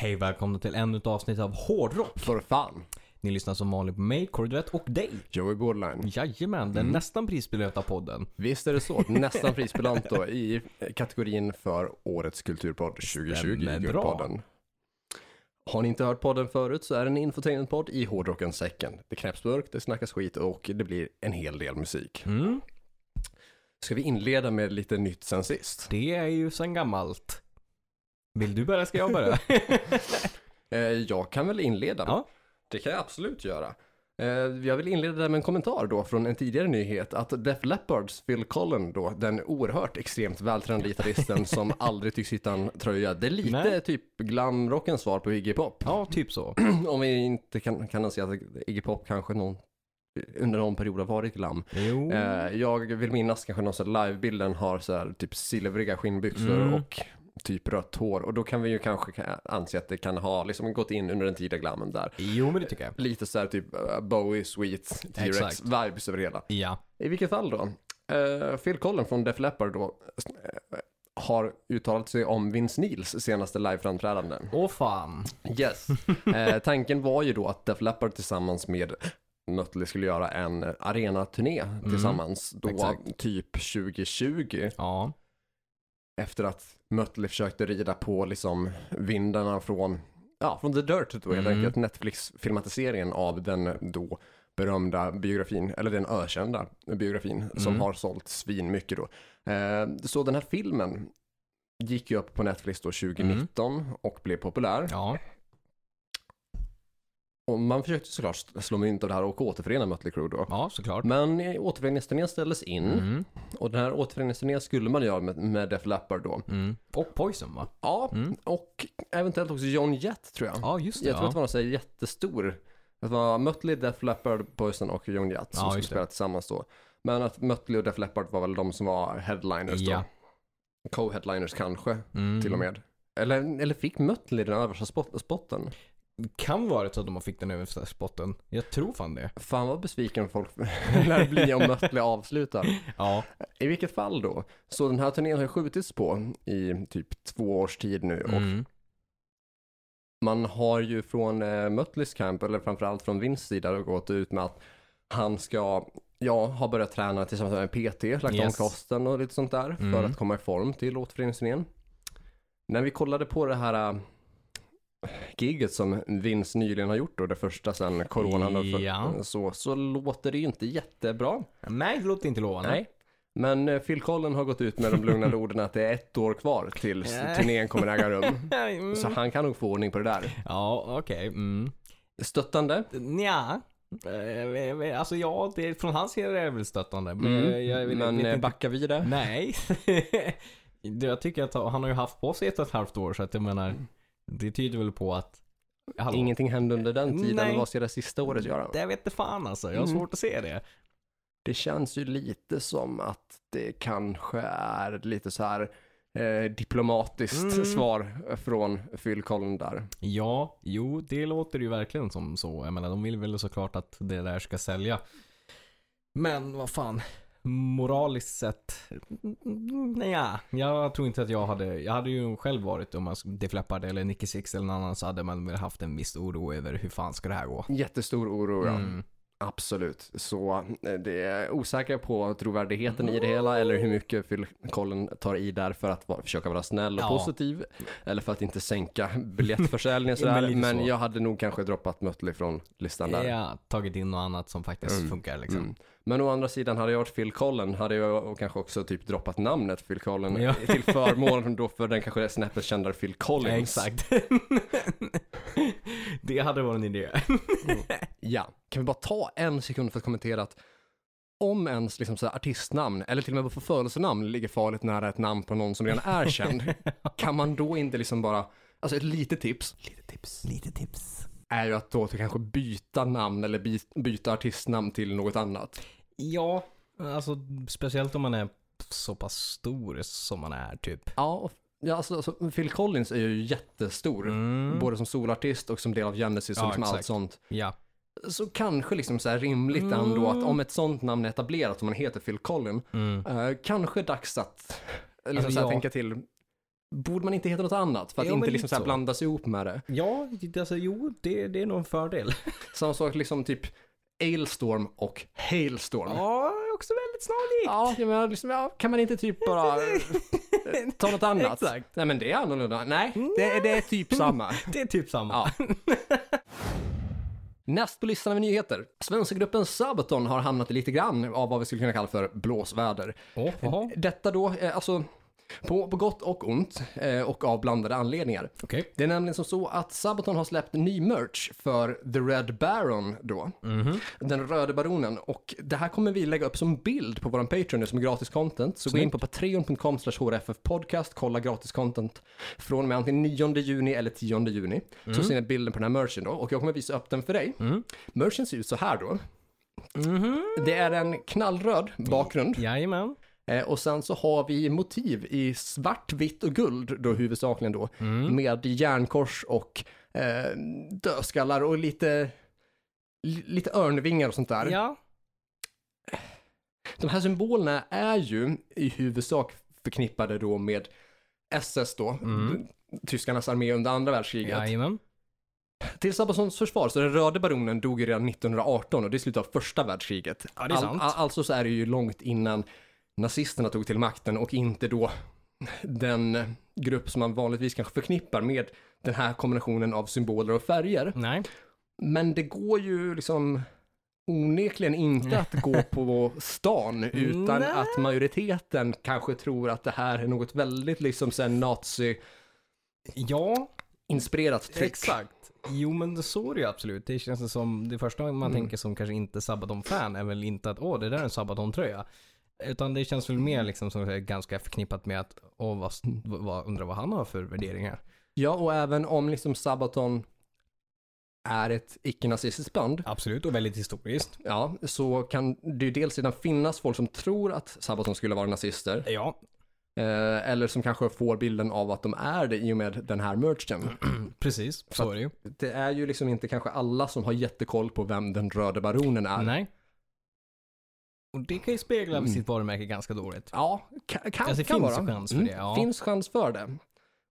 Hej välkomna till ännu ett avsnitt av Hårdrock. För fan. Ni lyssnar som vanligt på mig, Kordvett och dig. Joey Borderline. Jajamän, den nästan prisbelönta podden. Visst är det så. Nästan prisbelönt då i kategorin för Årets Kulturpodd 2020 Stämmer i bra. Guldpodden. Har ni inte hört podden förut så är det en infotainmentpodd i hårdrockens säcken. Det knäpps burk, det snackas skit och det blir en hel del musik. Mm, Ska vi inleda med lite nytt sen sist? det är ju sen gammalt. Vill du börja, ska jag börja? Eh, jag kan väl inleda? Ja. Det kan jag absolut göra. Eh, jag vill inleda med en kommentar då från en tidigare nyhet att Def Leppards Phil Collen då, den oerhört extremt vältränade gitarristen som aldrig tycks hitta en tröja. Det är lite Nej. typ glamrockens svar på Iggy Pop. ja, typ så. Om vi inte kan, kan anse att Iggy Pop kanske någon, under någon period har varit glam. Jo. Eh, jag vill minnas kanske någon sån livebilden har så här typ silvriga skinnbyxor Mm. och typ rött hår. Och då kan vi ju kanske ka- anse att det kan ha liksom gått in under den tidiga glammen där. Jo, men det tycker jag. Lite så här typ uh, Bowie, Sweet, T-Rex vibes över hela. Ja. I vilket fall då? eh, Phil Collen från Def Leppard då eh, har uttalat sig om Vince Neils senaste liveframträdande. Åh fan. Yes. Eh, tanken var ju då att Def Leppard tillsammans med Mötley skulle göra en arenaturné tillsammans då exakt. typ 2020 Ja. Efter att Mötley försökte rida på liksom vindarna från, ja, från The Dirt då helt Mm. enkelt, Netflix-filmatiseringen av den då berömda biografin, eller den ökända biografin som Mm. har sålt svin mycket då. Eh, så den här filmen gick ju upp på Netflix då 2019 och blev populär. Ja. Och man försökte såklart slå mynt av det här och återförena Mötley Crüe då. Ja, såklart. Men återföreningsturnén ställdes in Mm. och den här återföreningsturnén skulle man göra med, med Def Leppard då. Mm. Och Poison va? Ja, Mm. och eventuellt också John Jett tror jag. Ja, just det. jag tror ja. att det var någon så här jättestor. Det var Mötley, Def Leppard, Poison och John Jett som Ja, skulle spela tillsammans då. Men att Mötley och Def Leppard var väl de som var headliners Ja. då. Co-headliners kanske, Mm. till och med. Eller, eller fick Mötley den översta spot, spotten? Kan vara så att de fick den översta spotten. Jag tror fan det. Fan vad besviken folk lär bli om Mötley avslutar. Ja. I vilket fall då, så den här turnén har ju skjutits på i typ två års tid nu och Mm. man har ju från eh, Mötleys camp, eller framförallt från Vince sida, gått ut med att han ska, ja, ha börjat träna tillsammans med en PT, lagt Yes. om kosten och lite sånt där Mm. för att komma i form till återföreningsturnén. När vi kollade på det här äh, giget som Vince nyligen har gjort då, det första sedan coronan Ja. så, så låter det ju inte jättebra. Nej, det låter inte lovande. Nej. Men eh, Phil Collen har gått ut med de lugnande orden att det är ett år kvar tills turnén kommer äga rum. Mm. Så han kan nog få ordning på det där. Ja, okej. Mm. Stöttande? Nja. Eh, Alltså ja, det, från hans sida är det väl stöttande. Men, Mm. jag vet, Men vet eh, backar vi det? Nej. Jag tycker att han har ju haft på sig ett och ett halvt år så att jag menar. Det tyder väl på att. Hallå, Ingenting hände under den tiden. Nej. Vad ska det sista året göra? Det vet inte fan alltså. Jag har Mm. svårt att se det. Det känns ju lite som att det kanske är lite så här eh, diplomatiskt Mm. svar från Phil Collen där. Ja, jo, det låter ju verkligen som så. Jag menar, de vill väl såklart att det där ska sälja. Men vad fan. Moraliskt sett. Nej, ja. jag tror inte att jag hade. Jag hade ju själv varit om man Def Leppard eller Nicky Six eller någon annan så hade man väl haft en viss oro över hur fan ska det här gå. Jättestor oro, ja. Mm. Absolut. Så eh, det är osäker på trovärdigheten i det hela eller hur mycket Phil Collen tar i där för att vara, försöka vara snäll och Ja. positiv. Eller för att inte sänka biljettförsäljningen sådär. Men så. jag hade nog kanske droppat Mötley från listan där. Ja, tagit in något annat som faktiskt Mm. funkar liksom. Mm. Men å andra sidan hade jag varit Phil Collen hade jag kanske också typ droppat namnet Phil Collen Ja. till förmån då för den kanske snäppet kändare Phil Ja, Collins. exakt. det hade varit en idé. Ja, kan vi bara ta en sekund för att kommentera att om ens liksom så artistnamn eller till och med på födelsenamn ligger farligt nära ett namn på någon som redan är känd, kan man då inte liksom bara, alltså ett litet tips Lite tips. Lite tips. Är ju att då kanske byta namn eller by, byta artistnamn till något annat. Ja, alltså speciellt om man är så pass stor som man är typ. Ja, ja alltså, alltså Phil Collins är ju jättestor. Mm. Både som solartist och som del av Genesis och Ja, liksom allt sånt. Ja. Så kanske liksom så rimligt Mm. ändå att om ett sånt namn är etablerat, om man heter Phil Collin, Mm. eh, kanske dags att liksom Alltså, så här ja. tänka till. Borde man inte heta något annat för att Jo, inte liksom så här blandas ihop med det? Ja, alltså jo, det, det är nog en fördel. Samma sak liksom typ Ailstorm och Hailstorm. Ja, också väldigt snarlikt. Ja, jag menar, liksom, ja, kan man inte typ bara ta något annat? Exakt. Nej men det är annorlunda. Nej, det, det är typ samma. Det är typ samma. Ja. Näst på listan med nyheter. Svenska gruppen Sabaton har hamnat i lite grann av vad vi skulle kunna kalla för blåsväder. Jaha. Detta då, eh, alltså på, på gott och ont eh, och av blandade anledningar. Okej. Det är nämligen som så att Sabaton har släppt ny merch för The Red Baron då. Mhm. Den röde baronen. Och det här kommer vi lägga upp som bild på vår Patreon nu som gratis content. Så gå in på patreon.com hrffpodcast, kolla gratis content från och med antingen 9 juni eller 10 juni. Så ser ni bilden på den här merchen då. Och jag kommer visa upp den för dig. Mm. Merchen ser ut så här då. Mhm. Det är en knallröd bakgrund. Jajamän. Eh, och sen så har vi motiv i svart, vitt och guld då huvudsakligen då. Mm. Med järnkors och eh, dödskallar och lite, li- lite örnvingar och sånt där. Ja. De här symbolerna är ju i huvudsak förknippade då med SS då, Mm. tyskarnas armé under andra världskriget. Jajamän. Till Sabassons försvar, så den röde baronen dog ju redan 1918 och det är slutet av första världskriget. Ja, det är sant. Al- alltså så är det ju långt innan nazisterna tog till makten och inte då den grupp som man vanligtvis kanske förknippar med den här kombinationen av symboler och färger. Nej. Men det går ju liksom onekligen inte att gå på stan utan Nej. att majoriteten kanske tror att det här är något väldigt liksom sen nazi-inspirerat Ja, tryck. exakt. Jo men det så är det ju absolut. Det känns som, det första man Mm. tänker som kanske inte Sabaton-fan är väl inte att åh det där är en Sabaton-tröja. Utan det känns väl mer liksom som ganska förknippat med att åh vad, vad, undrar vad han har för värderingar. Ja, och även om liksom Sabaton är ett icke-nazistiskt band, Absolut och väldigt historiskt. ja, så kan det ju dels redan finnas folk som tror att Sabaton skulle vara nazister, Ja, eh, eller som kanske får bilden av att de är det i och med den här merchen. precis. Så är det ju. Det är ju liksom inte kanske alla som har jättekoll på vem den röde baronen är. Nej. Och det kan ju spegla Mm. sitt varumärke ganska dåligt. Ja, kan, kan, Alltså, det kan finns vara. chans för det, ja. finns chans för det.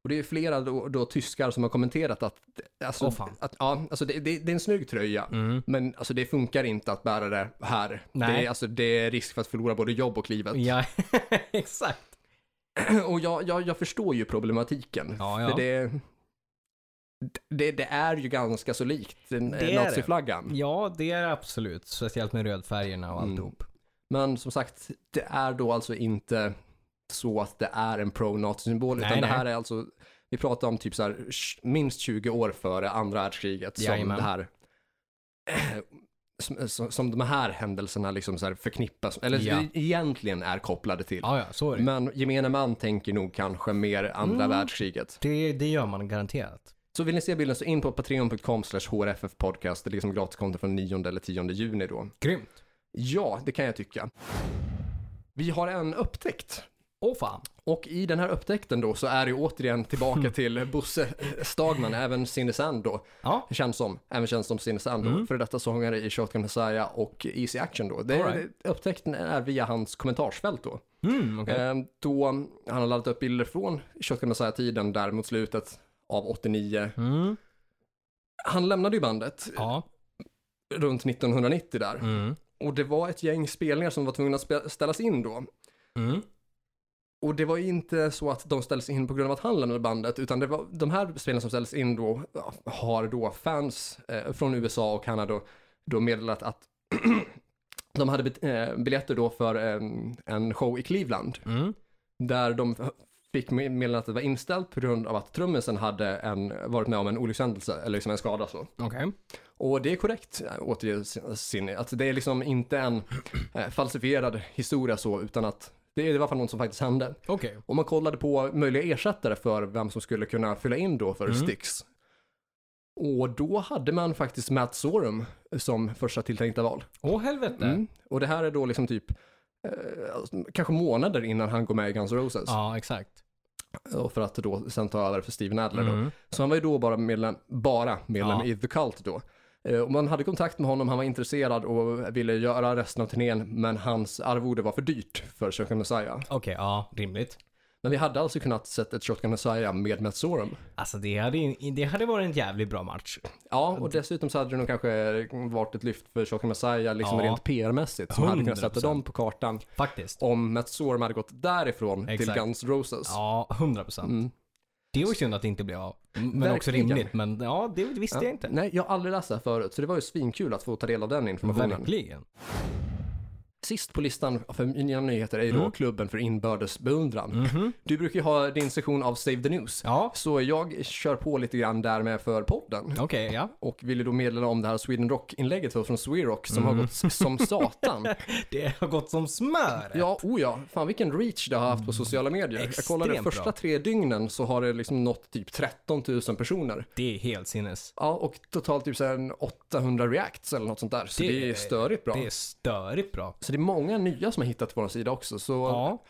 Och det är flera då, då tyskar som har kommenterat att, alltså, fan. att ja, alltså det, det, det är en snygg tröja. Mm. Men alltså det funkar inte att bära det här. Nej. Det, är, alltså, det är risk för att förlora både jobb och livet. Ja, exakt. Och jag, jag, jag förstår ju problematiken. Ja, ja. För det, det, det är ju ganska så likt naziflaggan. Ja, det är absolut. Speciellt med rödfärgerna och Mm. Men som sagt, det är då alltså inte så att det är en pro-nazi-symbol. Nej, Utan det nej. här är alltså, vi pratar om typ så här, minst 20 år före andra världskriget som Jajamän. det här som, som, som de här händelserna liksom så förknippas, eller Ja. egentligen är kopplade till. Ja, ja, är det. Men gemene man tänker nog kanske mer andra Mm. världskriget. det. Det gör man garanterat. Så vill ni se bilden så in på patreon.com hrffpodcast. Det är liksom gratiskonto från 9 eller 10 juni då. Grymt. Ja, det kan jag tycka. Vi har en upptäckt. Åh fan. Och i den här upptäckten då så är det återigen tillbaka till Bosse Stagman, även Sinesand då. Ja. Känns som, även känns som Sinesand då. Mm. För detta sångare i Shotgun Messiah och Easy Action då. Det, right. Upptäckten är via hans kommentarsfält då. Mm, okej. Eh, Då han har laddat upp bilder från Shotgun Messiah-tiden där mot slutet av 89. Mm. Han lämnade ju bandet Ja. runt 1990 där. Och det var ett gäng spelningar som var tvungna att ställas in då. Mm. Och det var inte så att de ställdes in på grund av att han lämnade bandet, utan det var de här spelarna som ställdes in då har då fans eh, från USA och Kanada då, då meddelat att de hade eh, biljetter då för en, en show i Cleveland Mm. där de fick med- meddelat att det var inställt på grund av att trummisen hade en, varit med om en olyckshändelse eller liksom en skada så. Okej. Och det är korrekt återgivet, att det är liksom inte en eh, falsifierad historia så, utan att det är i alla fall något som faktiskt hände. Okej. Och man kollade på möjliga ersättare för vem som skulle kunna fylla in då för Mm. Styx. Och då hade man faktiskt Matt Sorum som första tilltänkta val. Åh helvete. Mm. Och det här är då liksom typ eh, alltså, kanske månader innan han går med i Guns N' Roses. Ja, exakt. Och för att då sen ta över för Steven Adler då. Mm. Så han var ju då bara medlem, bara medlem Ja. i The Cult då. Eh, Och man hade kontakt med honom, han var intresserad och ville göra resten av turnén, men hans arvode var för dyrt för Chuck Messiah. Okej, ja, rimligt. Men vi hade alltså kunnat sett ett Shotgun Messiah med Matt Sorum. Alltså det hade, det hade varit en jävligt bra match. Ja, och dessutom så hade det nog kanske varit ett lyft för Shotgun Messiah liksom Ja. rent PR-mässigt. Som hade kunnat sätta 100%. dem på kartan. Faktiskt. Om Matt Sorum hade gått därifrån till Exakt. Guns Roses. Ja, 100 procent. Mm. Det var synd att det inte blev av. Men också Verkligen. rimligt. Men ja, det visste Ja. jag inte. Nej, jag har aldrig läst det här förut, så det var ju svinkul att få ta del av den informationen. Verkligen. Sist på listan för mina nyheter är ju då Mm. klubben för inbördes beundran. Mhm. Du brukar ju ha din sektion av Save the News. Ja, Så jag kör på lite grann där med för podden. okej, ja. Och ville då meddela om det här Sweden Rock-inlägget från Swerock som Mm. har gått som satan. Det har gått som smör. Ja, oh ja. Fan vilken reach det har haft på sociala medier. jag kollade Extremt första bra. tre dygnen så har det liksom nått typ 13 000 personer. Det är helt sinnes. Ja, och totalt typ så här en 800 reacts eller något sånt där. Så det, Det- är störigt bra. Det är störigt bra. Så det är många nya som har hittat på vår sida också. Så Ja,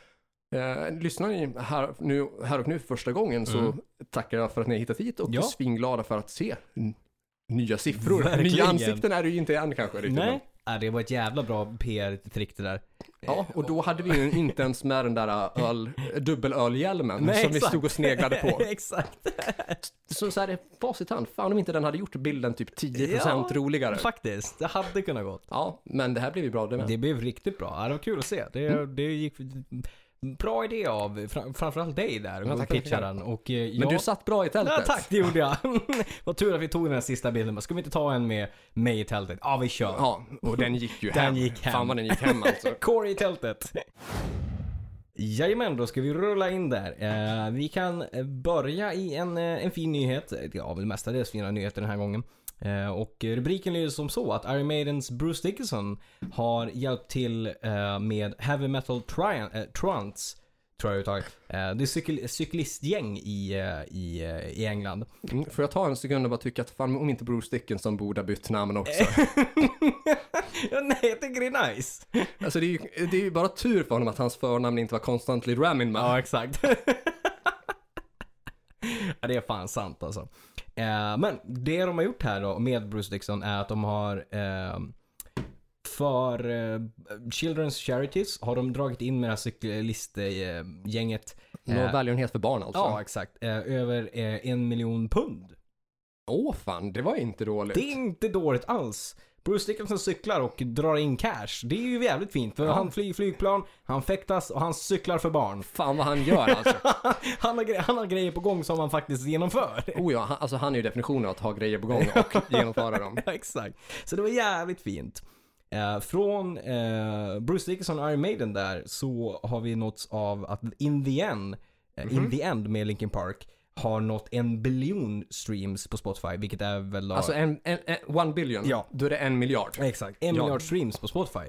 eh, lyssnar ni här, nu, här och nu för första gången så Mm. tackar jag för att ni har hittat hit och Ja. är svinglada för att se nya siffror. Verkligen. Nya ansikten är det ju inte än kanske nej. Ja, det var ett jävla bra PR-trick det där. Ja, och då hade vi ju inte ens med den där öl, dubbelölhjälmen Nej, som vi stod och sneglade på. Exakt. Så, så här är facit hand. Fan om inte den hade gjort bilden typ 10% Ja, roligare. Faktiskt, det hade kunnat gått. Ja, men det här blev ju bra det med. Det blev riktigt bra. Ja, det var kul att se. Det, Mm. det gick bra idé av fram, framförallt dig där Ja, tackar, pitcha den. Och, eh, Men jag- du satt bra i tältet. Ja, tack, det gjorde jag. Vad tur att vi tog den här sista bilden. Men Ska vi inte ta en med mig i tältet? Ja, vi kör. Ja, och den gick ju Den hem. gick hem. Fan vad den gick hem alltså. Corey i tältet. Jajamän, då ska vi rulla in där. Eh, vi kan börja i en, eh, en fin nyhet. Ja, väl mestadels fina nyheter den här gången. Eh, och rubriken lyder som så att Iron Maidens Bruce Dickinson har hjälpt till eh, med Heavy Metal Trian- eh, Trance tror jag uttaget. Det är cykel- cyklistgäng i, i, i England. Mm, får jag ta en sekund och bara tycka att fan om inte Bruce Dickinson borde ha bytt namn också. ja, nej, jag tycker det är nice. Alltså det är, ju, det är ju bara tur för honom att hans förnamn inte var Constantly Ramin Man. Ja, exakt. ja, det är fan sant alltså. Eh, men det de har gjort här då med Bruce Dixon är att de har eh, för eh, Children's Charities har de dragit in med det här cyklistgänget. Någon Eh, välgörenhet för barn alltså. ja, exakt. Eh, över en miljon pund. Åh fan, det var inte dåligt. Det är inte dåligt alls. Bruce Dickinson cyklar och drar in cash. Det är ju jävligt fint för Ja. han flyger flygplan, han fäktas och han cyklar för barn. Fan vad han gör alltså. han, har, han har grejer på gång som han faktiskt genomför. oh ja, han, alltså han är ju definitionen av att ha grejer på gång och genomföra dem. Ja, exakt. Så det var jävligt fint. Eh, från eh, Bruce Dickinson och Iron Maiden där så har vi nåtts av att In the End, eh, Mhm. In the End med Linkin Park har nått en biljon streams på Spotify, vilket är väl... Alltså en, en, en one billion, Ja. då är det en miljard. Exakt, en Ja. miljard streams på Spotify.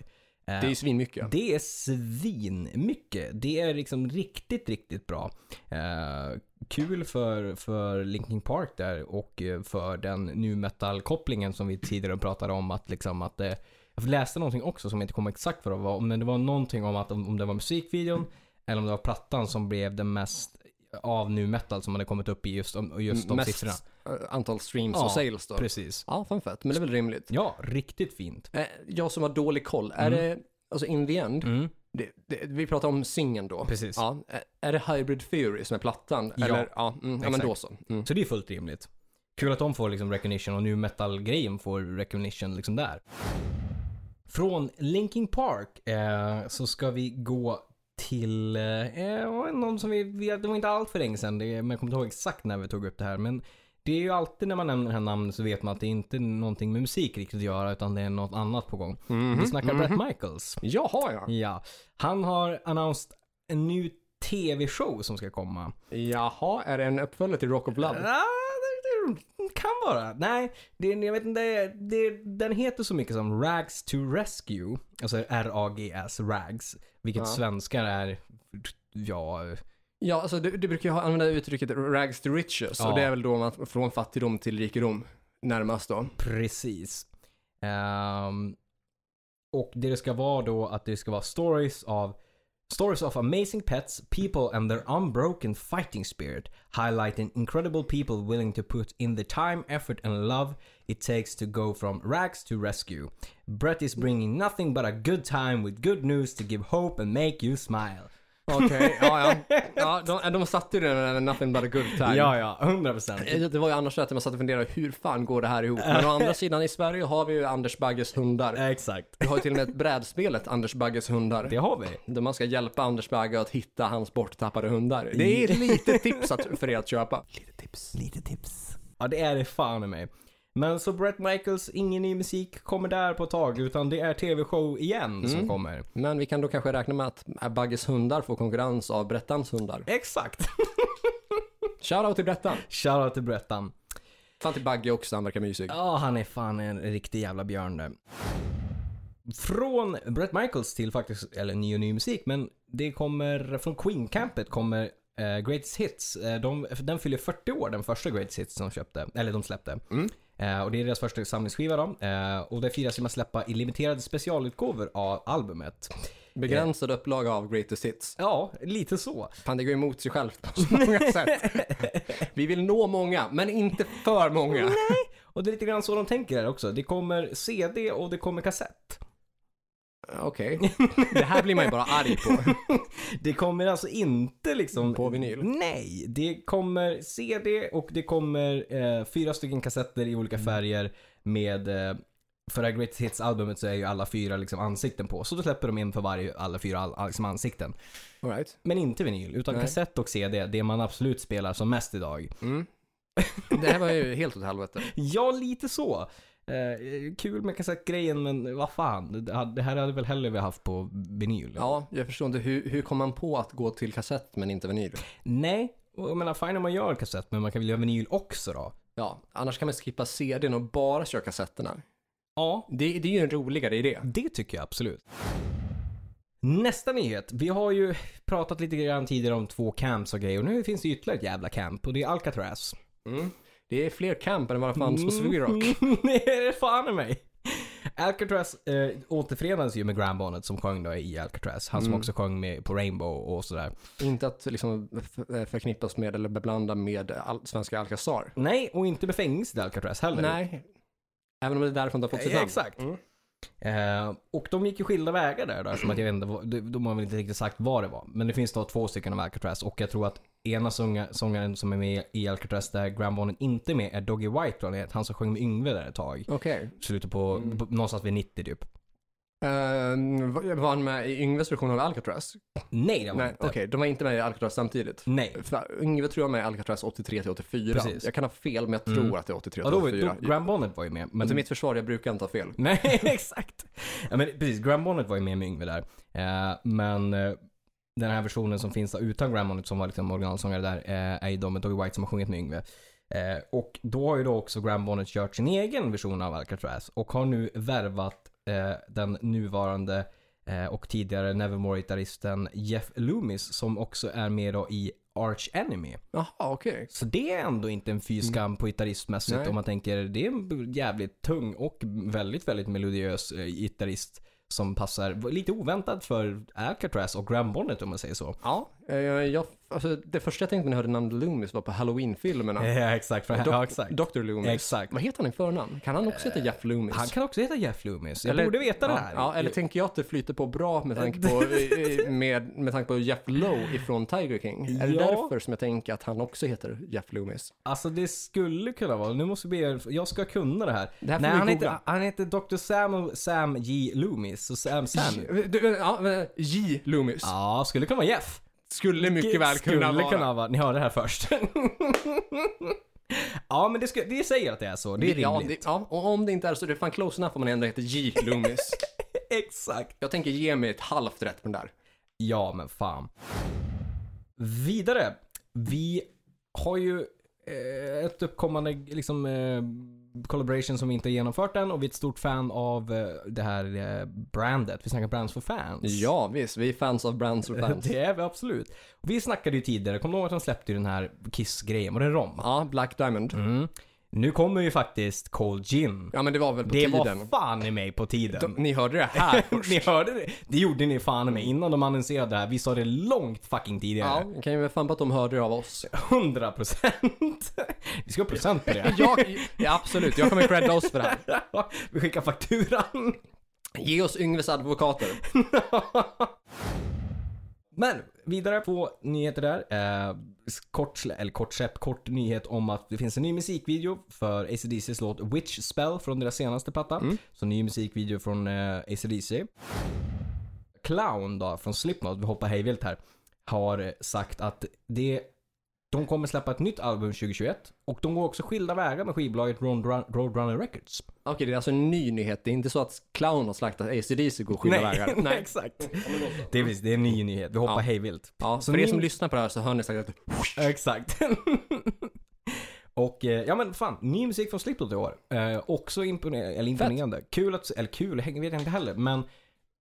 Eh, Det är svinmycket. det är svin mycket. Det är liksom riktigt, riktigt bra. Eh, kul för, för Linkin Park där och eh, för den nu metal-kopplingen som vi tidigare pratade om att liksom att eh, jag läste någonting också som jag inte kommer exakt vad det var, men det var någonting om att om, om det var musikvideon eller om det var plattan som blev den mest av nu metal som hade kommit upp i just, just de Mest siffrorna. eh, antal streams Ja, och sales då. Precis. Ja, fan fett. Men det är väl rimligt. Ja, riktigt fint. Eh, jag som har dålig koll, är Mm. det, alltså in the end, Mm, det, det, vi pratar om singeln då. precis. Ja, eh, är det Hybrid Theory som är plattan? Ja. Eller, ja, mm, ja men då så. Mm. Så det är fullt rimligt. Kul att de får liksom recognition och nu metal-grejen får recognition liksom där. Från Linkin Park eh, så ska vi gå till eh, någon som vi, vi, det var inte allt för länge sedan, det, men jag kommer inte ihåg exakt när vi tog upp det här. Men det är ju alltid när man nämner det här namnet så vet man att det inte är någonting med musik riktigt att göra utan det är något annat på gång. Mhm, Vi snackar Brett mhm. Michaels. Jaha ja. Ja. Han har annonsed en ny TV-show som ska komma. Jaha, är det en uppföljare till Rock of Love? Det kan vara. Nej, det, jag vet inte. Det, den heter så mycket som Rags to Rescue. Alltså R-A-G-S, Rags. Vilket Ja. svenskar är, ja, Ja, alltså du, du brukar ju använda uttrycket rags to riches Ja. och det är väl då man från fattigdom till rikedom närmast då. precis. Ehm, och det ska vara då att det ska vara stories av Stories of amazing pets, people and their unbroken fighting spirit, highlighting incredible people willing to put in the time, effort and love it takes to go from rags to rescue. Brett is bringing nothing but a good time with good news to give hope and make you smile. Okej, ja ja. ja de, de satte ju den där nothing but a good time. Ja, ja, 100 procent. Det var ju annars så att man satt och funderade, hur fan går det här ihop? Men å andra sidan i Sverige har vi ju Anders Bagges hundar. Exakt. Vi har ju till och med ett brädspelet, Anders Bagges hundar. Det har vi. Där man ska hjälpa Anders Bagge att hitta hans borttappade hundar. Det är ett litet tips att, för er att köpa. Lite tips. Lite tips. Ja, det är det fan i mig. Men så Brett Michaels, ingen ny musik kommer där på ett tag, utan det är tv-show igen som kommer. Men vi kan då kanske räkna med att Bagges hundar får konkurrens av Brettans hundar. Exakt. Shoutout till Brettan. Shoutout till Brettan. Fan till Bagge också, han verkar mysig. Ja, han är fan en riktig jävla björn där. Från Brett Michaels till faktiskt, eller ny och ny musik, men det kommer från Queen-campet kommer eh, Greatest Hits. Eh, de, den fyller 40 år, den första Greatest Hits som köpte, eller de släppte. Mm. Eh, och det är deras första samlingsskiva då. Eh, och det firas genom att släppa i limiterade specialutgåvor av albumet. Begränsad upplaga av Greatest Hits. Ja, lite så. Fan, det går emot sig självt på så många sätt. Vi vill nå många, men inte för många. Och det är lite grann så de tänker här också. Det kommer CD och det kommer kassett. Okej. Det här blir man ju bara arg på. Det kommer alltså inte liksom... På vinyl? Nej, det kommer CD och det kommer eh, fyra stycken kassetter i olika färger med eh, för det här Greatest Hits-albumet så är ju alla fyra liksom ansikten på. Så då släpper de in för varje, alla fyra all, liksom ansikten. All right. Men inte vinyl, utan Nej. kassett och CD, det man absolut spelar som mest idag. Mm. Det här var ju helt åt helvete. Ja, lite så. Eh, kul med kassettgrejen, men vad fan. Det, här hade väl hellre vi haft på vinyl. Ja, jag förstår inte. Hur, hur kom man på att gå till kassett men inte vinyl? Nej, jag menar fine om man gör kassett, men man kan väl göra vinyl också då? Ja, annars kan man skippa CDn och bara köra kassetterna. Ja, Det, det är ju en roligare idé. Det tycker jag absolut. Nästa nyhet. Vi har ju pratat lite grann tidigare om två camps och grejer och nu finns det ytterligare ett jävla camp och det är Alcatraz. Mm. Det är fler camp än fanns på Mm. Sweden Rock. det är det fan i mig. Alcatraz eh, återförenades ju med Graham Bonnet som sjöng då i Alcatraz. Han som Mm. också sjöng med på Rainbow och sådär. Inte att liksom f- förknippas med eller beblanda med all, svenska Alcazar. Nej, och inte med fängelset i Alcatraz heller. Nej. Även om det är därifrån det har fått sitt Eh, namn. Exakt. Mm. Eh, och de gick ju skilda vägar där då, som att jag vet inte, vad- de, har väl inte riktigt sagt vad det var. Men det finns då två stycken av Alcatraz och jag tror att ena sånga, sångaren som är med i Alcatraz där Graham Bonnet inte är med är Doggy White tror jag han heter. Han som sjöng med Yngve där ett tag. Okej. Slutet på, på någonstans vid 90 typ. Ehm, var han med i Yngves version av Alcatraz? Nej det var Nej, inte. okej. De var inte med i Alcatraz samtidigt. Nej. För Yngve tror jag var med i Alcatraz 83 till 84. Precis. Jag kan ha fel, men jag tror Mm. att det är 83 Ja, till då, var- 84. då, Graham Bonnet var ju med. Men till mitt försvar, jag brukar inte ha fel. Nej, exakt. Ja, men precis, Graham Bonnet var ju med med Yngve där. Eh, men eh, den här versionen som finns då, utan Graham Bonnet som var liksom originalsångare där är ju då med Doggy White som har sjungit med Yngve. Och då har ju då också Graham Bonnet kört sin egen version av Alcatraz och har nu värvat eh, den nuvarande eh, och tidigare Nevermore-gitarristen Jeff Loomis som också är med då i Arch Enemy. Jaha, okej. Så det är ändå inte en fy skam på gitarristmässigt Nej. om man tänker det är en jävligt tung och väldigt, väldigt melodiös eh, gitarrist som passar lite oväntat för Alcatraz och Graham Bonnet om man säger så. Ja, jag, alltså, det första jag tänkte när jag hörde namnet Loomis var på Halloween-filmerna. Ja, exakt. För, Dok- ja, exakt. Dr. Loomis. Exakt. Vad heter han i förnamn? Kan han också heta Jeff Loomis? Han kan också heta Jeff Loomis. Jag Eller- borde veta ja, det här. Ja, eller tänker jag att det flyter på bra med tanke på, eh, eh, med, med tanke på Jeff Lowe ifrån Tiger King? Är det Ja. därför som jag tänker att han också heter Jeff Loomis? Alltså det skulle kunna vara. Nu måste vi be Jag ska kunna det här. Det här Nej, han heter, han heter Dr. Sam, Sam J. Loomis. Så Sam Sam. J, du, ja, J. Loomis. Ja, skulle kunna vara Jeff. Skulle mycket väl skulle kunna vara. kunna vara. Ni hörde det här först. ja, men det, ska, det säger att det är så. Det är ja, rimligt. det, ja, och om det inte är så, det är fan close enough om man ändå heter J. Loomis. Exakt. jag tänker ge mig ett halvt rätt på den där. Ja, men fan. Vidare. Vi har ju eh, ett uppkommande liksom eh, collaboration som vi inte har genomfört än och vi är ett stort fan av eh, det här eh, brandet. Vi snackar brands for fans. Ja, visst. Vi är fans av Brands och fans. Det är vi absolut. Vi snackade ju tidigare, kommer du ihåg att de släppte ju den här Kiss-grejen? Var det rom? Ja, Black Diamond. Mm. Nu kommer ju faktiskt Cold Gin. Ja, men det var väl på Det tiden. var fan i mig på tiden. De, ni hörde det här först. ni hörde det? Det gjorde ni fan i mig innan de annonserade det här. Vi sa det långt fucking Ja, tidigare. jag kan ju fan på att de hörde det av oss. 100 procent. Vi ska ha procent på det. Jag, ja, absolut, jag kommer credda oss för det här. Vi skickar fakturan. Ge oss Yngves advokater. Men vidare på nyheter där. Eh, kort, eller kort släpp, kort nyhet om att det finns en ny musikvideo för ACDCs låt Witch Spell från deras senaste platta. Mm. Så ny musikvideo från eh, ACDC. Clown då, från Slipknot, vi hoppar hejvilt här, har eh, sagt att det de kommer släppa ett nytt album 2021 och de går också skilda vägar med skivbolaget Roadrun- Roadrunner Records. Okej, det är alltså en ny nyhet. Det är inte så att Clown har slaktat ACDC går skilda vägar. nej, exakt. Det är, det är en ny nyhet, vi hoppar Ja. hejvilt. Ja, Så för er ni- som lyssnar på det här så hör ni säkert att Exakt. och eh, ja men fan, ny musik från Slipknot i år. Eh, också imponer- eller imponerande. Kul att, eller kul, häng- vet jag inte heller, men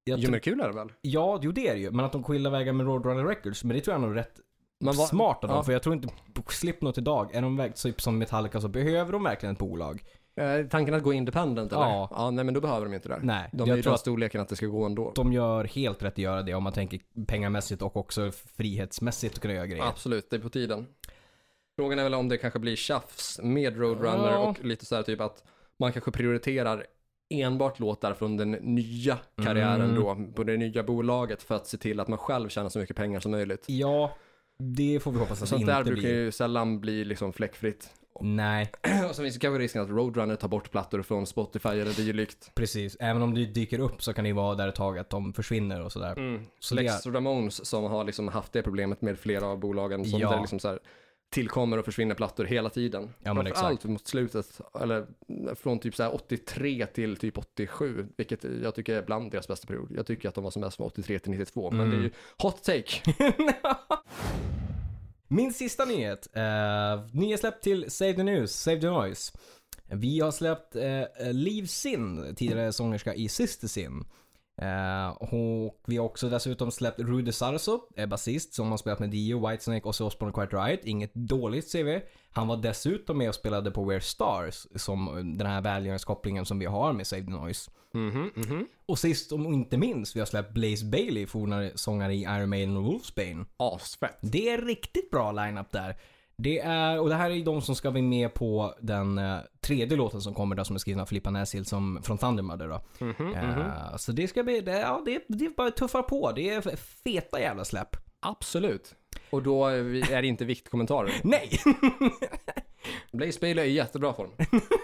jag Jo men kul är det väl? Ja, jo det är det ju. Men att de skilda vägar med Roadrunner Records, men det tror jag nog är rätt Men vad- smart av dem. ja. För jag tror inte Slipknot idag, är de typ som Metallica så behöver de verkligen ett bolag. Eh, tanken att gå independent eller? Ja. ja. nej men då behöver de inte det. Nej, De är ju tror den att storleken att det ska gå ändå. de gör helt rätt att göra det om man tänker pengamässigt och också frihetsmässigt att kunna göra grejer. Absolut, det är på tiden. Frågan är väl om det kanske blir tjafs med Roadrunner Ja. och lite så här typ att man kanske prioriterar enbart låtar från den nya karriären Mm. då, på det nya bolaget för att se till att man själv tjänar så mycket pengar som möjligt. Ja, det får vi hoppas att det Sånt inte där brukar blir. ju sällan bli liksom fläckfritt. Nej, och så finns det kanske risken att Roadrunner tar bort plattor från Spotify eller dylikt. precis. Även om det dyker upp så kan det ju vara där ett tag att de försvinner och sådär. Mm. Så Lex det- Ramones som har liksom haft det problemet med flera av bolagen som Ja. där liksom så här tillkommer och försvinner plattor hela tiden. Ja, men Framförallt mot slutet, eller från typ så här 83 till typ 87, vilket jag tycker är bland deras bästa period. Jag tycker att de var som bäst från 83 till 92, men Mm. det är ju hot take. Min sista nyhet. Uh, nya släpp till Save the News, Save the Noise. Vi har släppt uh, Liv Sin, tidigare sångerska i Sister Sin. Eh, och vi har också dessutom släppt Rudy Sarso, är basist som har spelat med Dio, Whitesnake och Osbourne Quiet Riot. Inget dåligt CV. Han var dessutom med och spelade på We're Stars, som eh, den här välgörenhetskopplingen som vi har med Save the Noise. Mhm, mhm. Och sist och inte minst, vi har släppt Blaze Bailey, forna sångare i Iron Maiden och Wolfsbane. Asfett. Det är riktigt bra lineup där. Det är, och det här är de som ska vara med på den eh, tredje låten som kommer då som är skriven av Filippa Näshild som, från Thundermother då. Mhm, Eh, mhm. Så det ska bli, det, ja det, det bara tuffa på. Det är feta jävla släpp. Absolut. Och då är det inte viktkommentarer. Nej! Blaze Bailey är i jättebra form.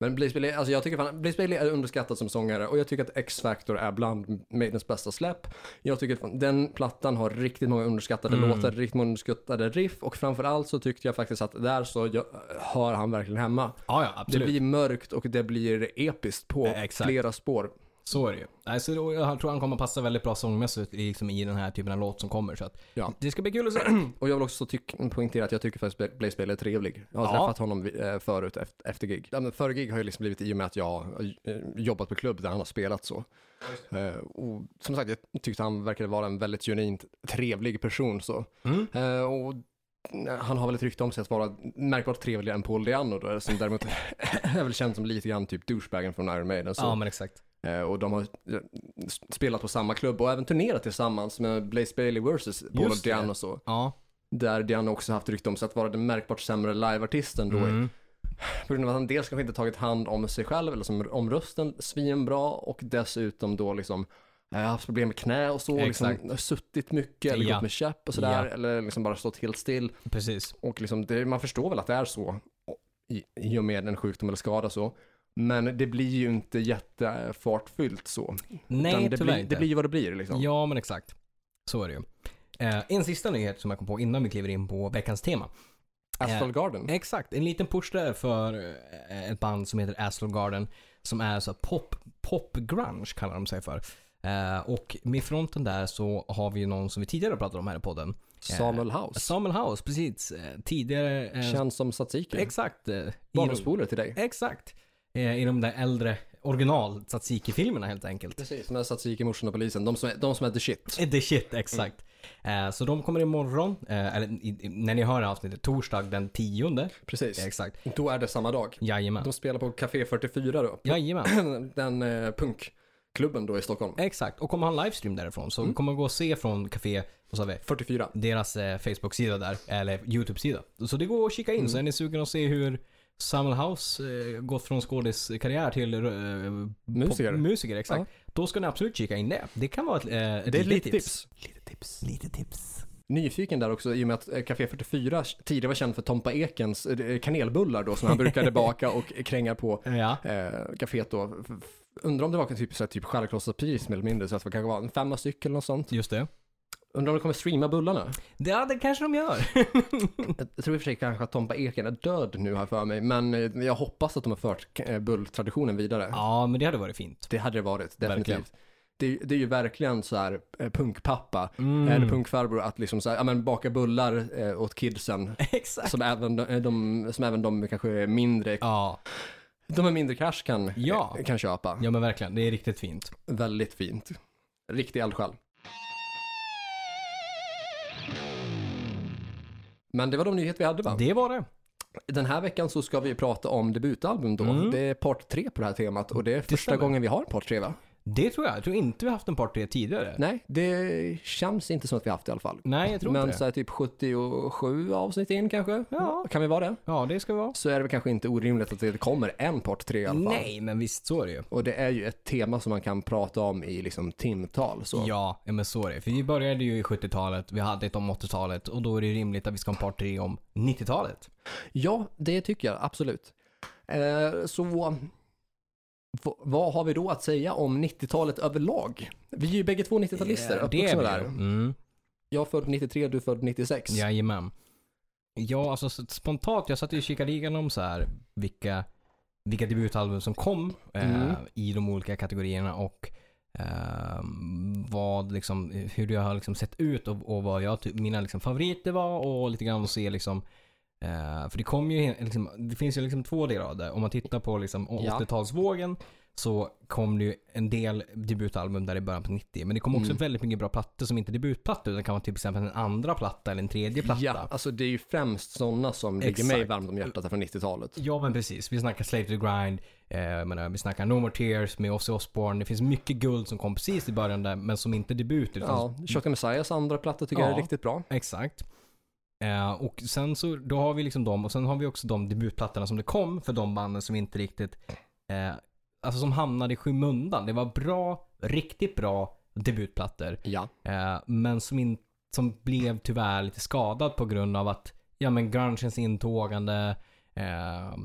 Men Blaze Bailey, alltså jag tycker fan, Blaze Bailey är underskattad som sångare och jag tycker att X-Factor är bland Maidens bästa släpp. Jag tycker att fan, den plattan har riktigt många underskattade Mm. låtar, riktigt många underskattade riff och framförallt så tyckte jag faktiskt att där så jag, hör han verkligen hemma. Ja, ja, Det absolut. blir mörkt och det blir episkt på Eh, exakt. flera spår. Så är det ju. Alltså, jag tror han kommer passa väldigt bra sångmässigt i- liksom, i den här typen av låt som kommer. Så att Ja. det ska bli kul att se. Och jag vill också tyck- poängtera att jag tycker faktiskt Blaze Bailey är trevlig. Jag har Ja. träffat honom eh, förut efter, gig. Före gig har ju liksom blivit i och med att jag har eh, jobbat på klubb där han har spelat så. Eh, och som sagt, jag tyckte han verkade vara en väldigt genuint trevlig person så. Mm. Och han har väl ett rykte om sig att vara märkbart trevligare än Paul Diano då, som däremot är väl känd som lite grann typ douchebagen från Iron Maiden. Så. Ja, men exakt. Eh, och de har eh, spelat på samma klubb och även turnerat tillsammans med Blaze Bailey vs. Paul det. Diano så. Ja. Där Diano också haft rykte om sig att vara den märkbart sämre liveartisten då. Mm. På grund av att han dels kanske inte tagit hand om sig själv eller som om rösten svinbra och dessutom då liksom eh, haft problem med knä och så, liksom, suttit mycket eller Ja. gått med käpp och sådär, Ja. eller liksom bara stått helt still. Precis. Och liksom det, man förstår väl att det är så i, i och med en sjukdom eller skada så. Men det blir ju inte jättefartfyllt så. Nej, Utan det, tyvärr blir, inte. det blir ju vad det blir liksom. Ja, men exakt. Så är det ju. Eh, en sista nyhet som jag kom på innan vi kliver in på veckans tema. Astral Garden. Exakt, en liten push där för eh, ett band som heter Astral Garden. Som är så pop, pop grunge kallar de sig för. Eh, och med fronten där så har vi ju någon som vi tidigare pratade om här i podden. Samuel House. Samuel House, precis. Eh, tidigare... eh, Känns som Tsatsiki. Exakt. eh, Barndomspolare till dig. Exakt. Eh, I de där äldre original Tsatsiki-filmerna helt enkelt. Precis, med Tsatsiki, morsan och polisen. De som är, de som är the shit. Eh, The shit, exakt. Eh, så de kommer imorgon, eller när ni hör avsnittet, torsdag den tionde. Precis. Exakt. Då är det samma dag. Jajamän. De spelar på Café 44 då. Jajamän. Den eh, punkklubben då i Stockholm. Exakt. Och kommer ha en livestream därifrån. Så Mm. kommer gå och se från Café, vad sa vi? 44. Deras eh, Facebook-sida där, eller YouTube-sida. Så det går att kika in. Mm. Så är ni sugen att se hur Samuel House eh, gått från skådiskarriär till eh, Musiker. musiker, exakt. Då ska ni absolut kika in det. Det kan vara ett, eh, ett Det är ett litet tips. Lite tips. Lite tips. Nyfiken där också i och med att Café 44 tidigare var känd för Tompa Ekens kanelbullar då som han brukade baka och kränga på Ja. eh, kaféet då. Undrar om det var typ, så här, typ självkostnadspris mer eller mindre så att det kanske var en femma stycken eller något sånt. Just det. Undrar om de kommer streama bullarna? Ja, det kanske de gör. Jag tror i och för sig kanske att Tompa Eken är död nu här för mig, men eh, jag hoppas att de har fört eh, bulltraditionen vidare. ja, men det hade varit fint. Det hade det varit, definitivt. Verkligen. Det, är- det är ju verkligen så här eh, punkpappa, Mm. eller punkfarbror att liksom så här, ja men baka bullar eh, åt kidsen. Exakt. Som även de, de, som även de kanske är mindre, Ja. de med mindre cash kan, Ja. kan köpa. ja, men verkligen. Det är riktigt fint. Väldigt fint. Riktig eldsjäl. Men det var de nyheter vi hade va? Det var det. Den här veckan så ska vi prata om debutalbum då. Mm. Det är part tre på det här temat och det är första stämmer. gången vi har en part tre va? Det tror jag. Jag tror inte vi har haft en part 3 tidigare. Nej, det känns inte som att vi har haft det i alla fall. Nej, jag tror Men inte så det. här typ 77 avsnitt in kanske? Ja. Kan vi vara det? Ja, det ska vi vara. Så är det väl kanske inte orimligt att det kommer en part tre i alla fall. Nej, men visst så är det ju. Och det är ju ett tema som man kan prata om i liksom timtal. Så. Ja, ja, men så är det. För vi började ju i 70-talet, vi hade ett om 80-talet och då är det rimligt att vi ska ha en part 3 om 90-talet. Ja, det tycker jag absolut. Eh, så vad har vi då att säga om 90-talet överlag? Vi är ju bägge två 90-talister, Eh, det är vi där. Mm. Jag är född 93, du är född 96. Jajamän. Ja, alltså spontant, jag satt ju och kikade igenom så här vilka, vilka debutalbum som kom eh, Mm. i de olika kategorierna och eh, vad liksom, hur det har liksom sett ut och, och vad jag, ty- mina liksom favoriter var och lite grann att se liksom eh, för det kom ju, liksom, det finns ju liksom två delar av det. Om man tittar på liksom Ja. 80-talsvågen så kom det ju en del debutalbum där i början på 90. Men det kom också Mm. väldigt mycket bra plattor som inte är debutplattor utan kan vara till exempel en andra platta eller en tredje platta. Ja, alltså det är ju främst sådana som ligger mig Exakt. varmt om hjärtat från 90-talet. Ja men precis. Vi snackar Slave to Grind, eh, menar, vi snackar No More Tears med Ozzy Osbourne. Det finns mycket guld som kom precis i början där men som inte är debut. Utan Ja, Shotgun Messiahs andra platta tycker jag är Ja. riktigt bra. Exakt. Eh, och sen så, då har vi liksom dem och sen har vi också de debutplattorna som det kom för de banden som inte riktigt, eh, alltså som hamnade i skymundan. Det var bra, riktigt bra debutplattor. Ja. Eh, men som, in, som blev tyvärr lite skadad på grund av att, ja men grungens intågande, eh,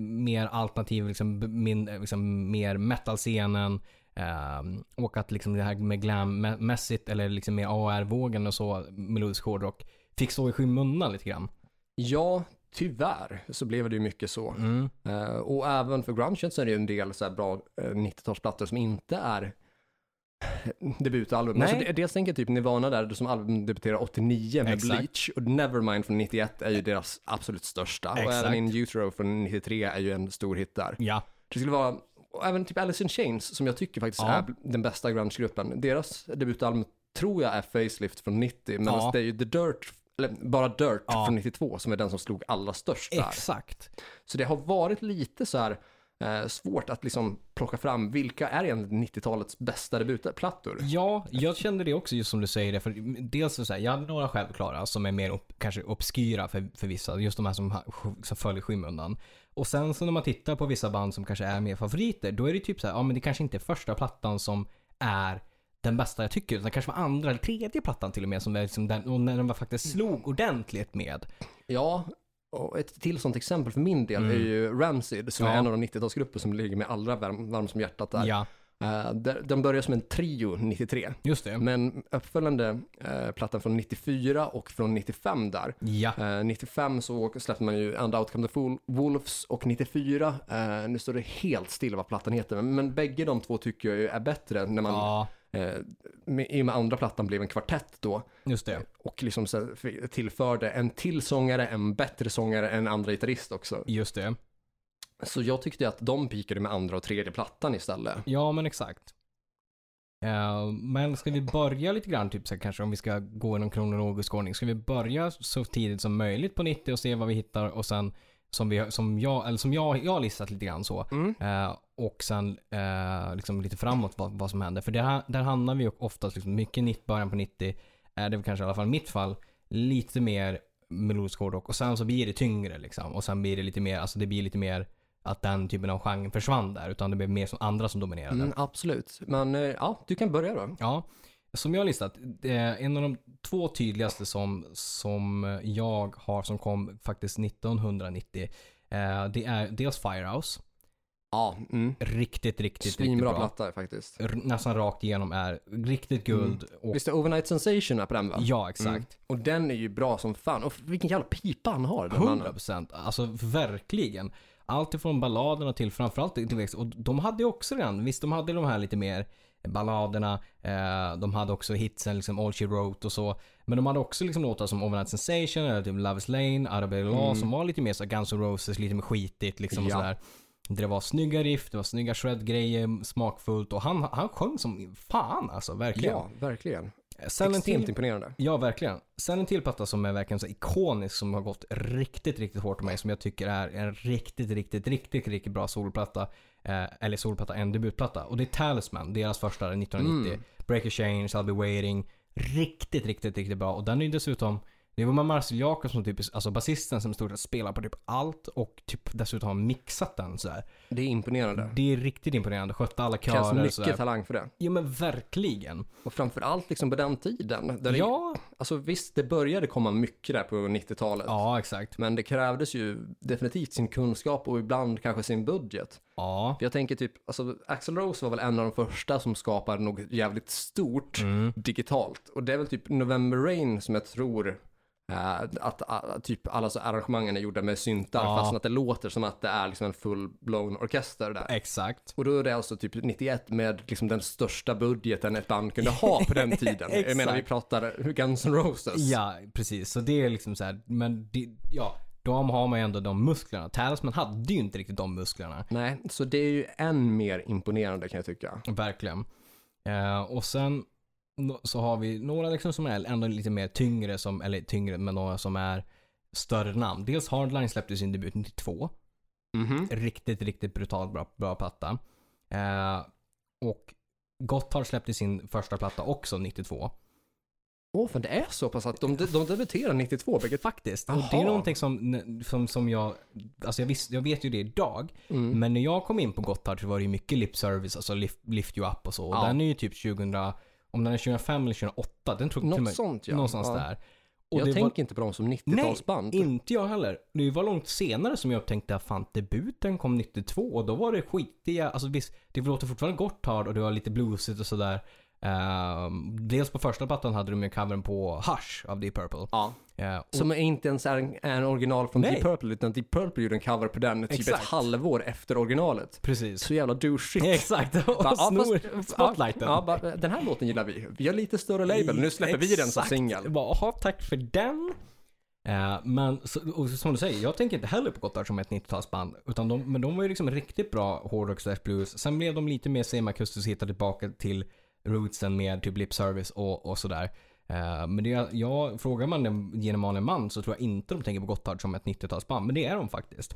mer alternativ, liksom, min, liksom mer metal-scenen. Eh, och att liksom det här med glam-mässigt eller liksom mer AR-vågen och så, melodisk hårdrock, fick stå i skymundan lite grann. Ja, tyvärr så blev det ju mycket så. Mm. Eh, och även för grungen så är det ju en del så bra eh, 90-talsplattor som inte är debutalbum. Nej. Alltså, dels tänker jag typ Nirvana där som album debuterar 89 med Exakt. Bleach och Nevermind från 91 är ju deras absolut största. Och Exakt. även In Utero från 93 är ju en stor hit där. Ja. Det skulle vara, och även typ Alice in Chains som jag tycker faktiskt Ja. är den bästa grunge-gruppen. Deras debutalbum tror jag är Facelift från 90, men Ja. det är ju The Dirt, eller bara Dirt Ja. från 92 som är den som slog allra störst där. Exakt. Så det har varit lite så här eh, svårt att liksom plocka fram vilka är egentligen 90-talets bästa debutplattor. Ja, jag kände det också just som du säger det. För dels så här, jag hade några självklara som är mer upp, kanske obskyra för, för vissa. Just de här som, som följer skymundan. Och sen så när man tittar på vissa band som kanske är mer favoriter, då är det typ så här, ja men det kanske inte är första plattan som är den bästa jag tycker, utan kanske var andra eller tredje plattan till och med som är liksom den, och när den var faktiskt slog ordentligt med. Ja, och ett till sånt exempel för min del är ju Rancid som är Mm. Ja. en av de 90-talsgrupper som ligger med allra varm, om hjärtat där. Ja, Eh, där- de började som en trio 93. just det. Men uppföljande eh, plattan från 94 och från 95 där. Ja, Eh, 95 så släppte man ju And Out Come the Fool, Wolves och 94, eh, nu står det helt still vad plattan heter, men, men bägge de två tycker jag ju är bättre när man, ja, med, i och med andra plattan blev en kvartett då. just det. Och liksom så här tillförde en till sångare, en bättre sångare, en andra gitarrist också. Just det. Så jag tyckte att de pikade med andra och tredje plattan istället. Ja, men exakt. Eh, men ska vi börja lite grann, typ så här, kanske om vi ska gå i någon kronologisk ordning. Ska vi börja så tidigt som möjligt på 90 och se vad vi hittar och sen som, vi, som jag, eller som jag, jag har listat lite grann så. Mm. Eh, och sen eh, liksom lite framåt vad, vad som händer. För där, där hamnar vi oftast liksom mycket 90, början på 90 är det kanske i alla fall mitt fall lite mer melodisk hårdrock och sen så blir det tyngre liksom. Och sen blir det lite mer, alltså det blir lite mer att den typen av genre försvann där. Utan det blev mer som andra som dominerade. Mm, absolut. Men eh, ja, du kan börja då. Ja, som jag har listat, en av de två tydligaste som, som jag har som kom faktiskt 1990. Eh, det är dels Firehouse. Ja, mm. Riktigt, riktigt, riktigt Svinbra bra. platta faktiskt. R- nästan rakt igenom är riktigt guld. Och, Visst är Overnight Sensation är på den va? ja, exakt. Mm. Och den är ju bra som fan. Och vilken jävla pipa han har den mannen. 100% alltså verkligen. Allt ifrån balladerna till framförallt tillväxt. Och de hade ju också den, visst de hade de här lite mer balladerna, eh, de hade också hitsen liksom All She Wrote och så. Men de hade också liksom låtar som Overnight Sensation, eller typ Love Is Lane, of Law Mm. som var lite mer så Guns N' Roses, lite mer skitigt liksom och Ja. sådär. Det var snygga riff, det var snygga shred-grejer, smakfullt och han, han sjöng som fan alltså, verkligen. Ja, verkligen. Sen en Extremt till, imponerande. Ja, verkligen. Sen en till platta som är verkligen så ikonisk som har gått riktigt, riktigt hårt på mig som jag tycker är en riktigt, riktigt, riktigt, riktigt bra solplatta. Eh, eller solplatta, en debutplatta. Och det är Talisman, deras första 1990. Mm. Break a Change, I'll be waiting. Riktigt, riktigt, riktigt bra. Och den är ju dessutom det var Marcel Jakob som typ, alltså basisten som i stort sett spelar på typ allt och typ dessutom har mixat den sådär. Det är imponerande. Det är riktigt imponerande. Skötte alla Det krävs körer och mycket sådär. talang för det. Jo men verkligen. Och framförallt liksom på den tiden. Där det, Ja, Alltså visst, det började komma mycket där på 90-talet. ja exakt. Men det krävdes ju definitivt sin kunskap och ibland kanske sin budget. Ja. För jag tänker typ, alltså Axl Rose var väl en av de första som skapade något jävligt stort Mm. digitalt. Och det är väl typ November Rain som jag tror eh, att, att typ alla så arrangemangen är gjorda med syntar Ja. fast att det låter som att det är liksom en full-blown orkester där. Exakt. Och då är det alltså typ 91 med liksom den största budgeten ett band kunde ha på den tiden. jag menar vi pratar Guns N' Roses. Ja, precis. Så det är liksom så här, men det, ja, de har man ju ändå de musklerna. Talisman hade ju inte riktigt de musklerna. Nej, så det är ju än mer imponerande kan jag tycka. Verkligen. Eh, och sen så har vi några liksom som är ändå lite mer tyngre, som, eller tyngre, men några som är större namn. Dels Hardline släppte sin debut 92. Mhm. Riktigt, riktigt brutalt bra, bra platta. Eh, och Gotthard släppte sin första platta också 92. Åh, för det är så pass att de, de debuterar 92, vilket... Faktiskt. Och det är någonting som, som, som jag, alltså jag, visst, jag vet ju det idag. Mm. Men när jag kom in på Gotthard så var det ju mycket lip service, alltså lift, lift you up och så. Och Ja. den är ju typ 2000, om den är 2005 eller 2008, den tror jag Något sånt ja. någonstans ja. där. Och Jag tänker var, inte på dem som 90-talsband. inte jag heller. Det var långt senare som jag upptäckte att fan debuten kom 92 och då var det skitiga, alltså visst, det låter fortfarande Gotthard och det var lite bluesigt och sådär. Ehm, dels på första plattan hade de ju covern på Hush av Deep Purple. Ja. Eh, och, Som inte ens är en, är en original från Nej. Deep Purple, utan Deep Purple gjorde en cover på den typ Exakt. ett halvår efter originalet. precis. Så jävla douchigt. Exakt, och Bara, ja, snor fast- spotlighten. Ja, ja, bara, den här låten gillar vi. Vi har lite större label, nu släpper vi den som Exakt. singel. Jaha, tack för den. Eh, men och som du säger, jag tänker inte heller på Gotthard som ett 90-talsband. Utan de, men de var ju liksom riktigt bra hårdrock slash blues. Sen blev de lite mer semakustiskt hittade tillbaka till rootsen med typ lip service och, och sådär. Eh, men det, jag, frågar man en genom man så tror jag inte de tänker på Gotthard som ett 90-talsband. Men det är de faktiskt.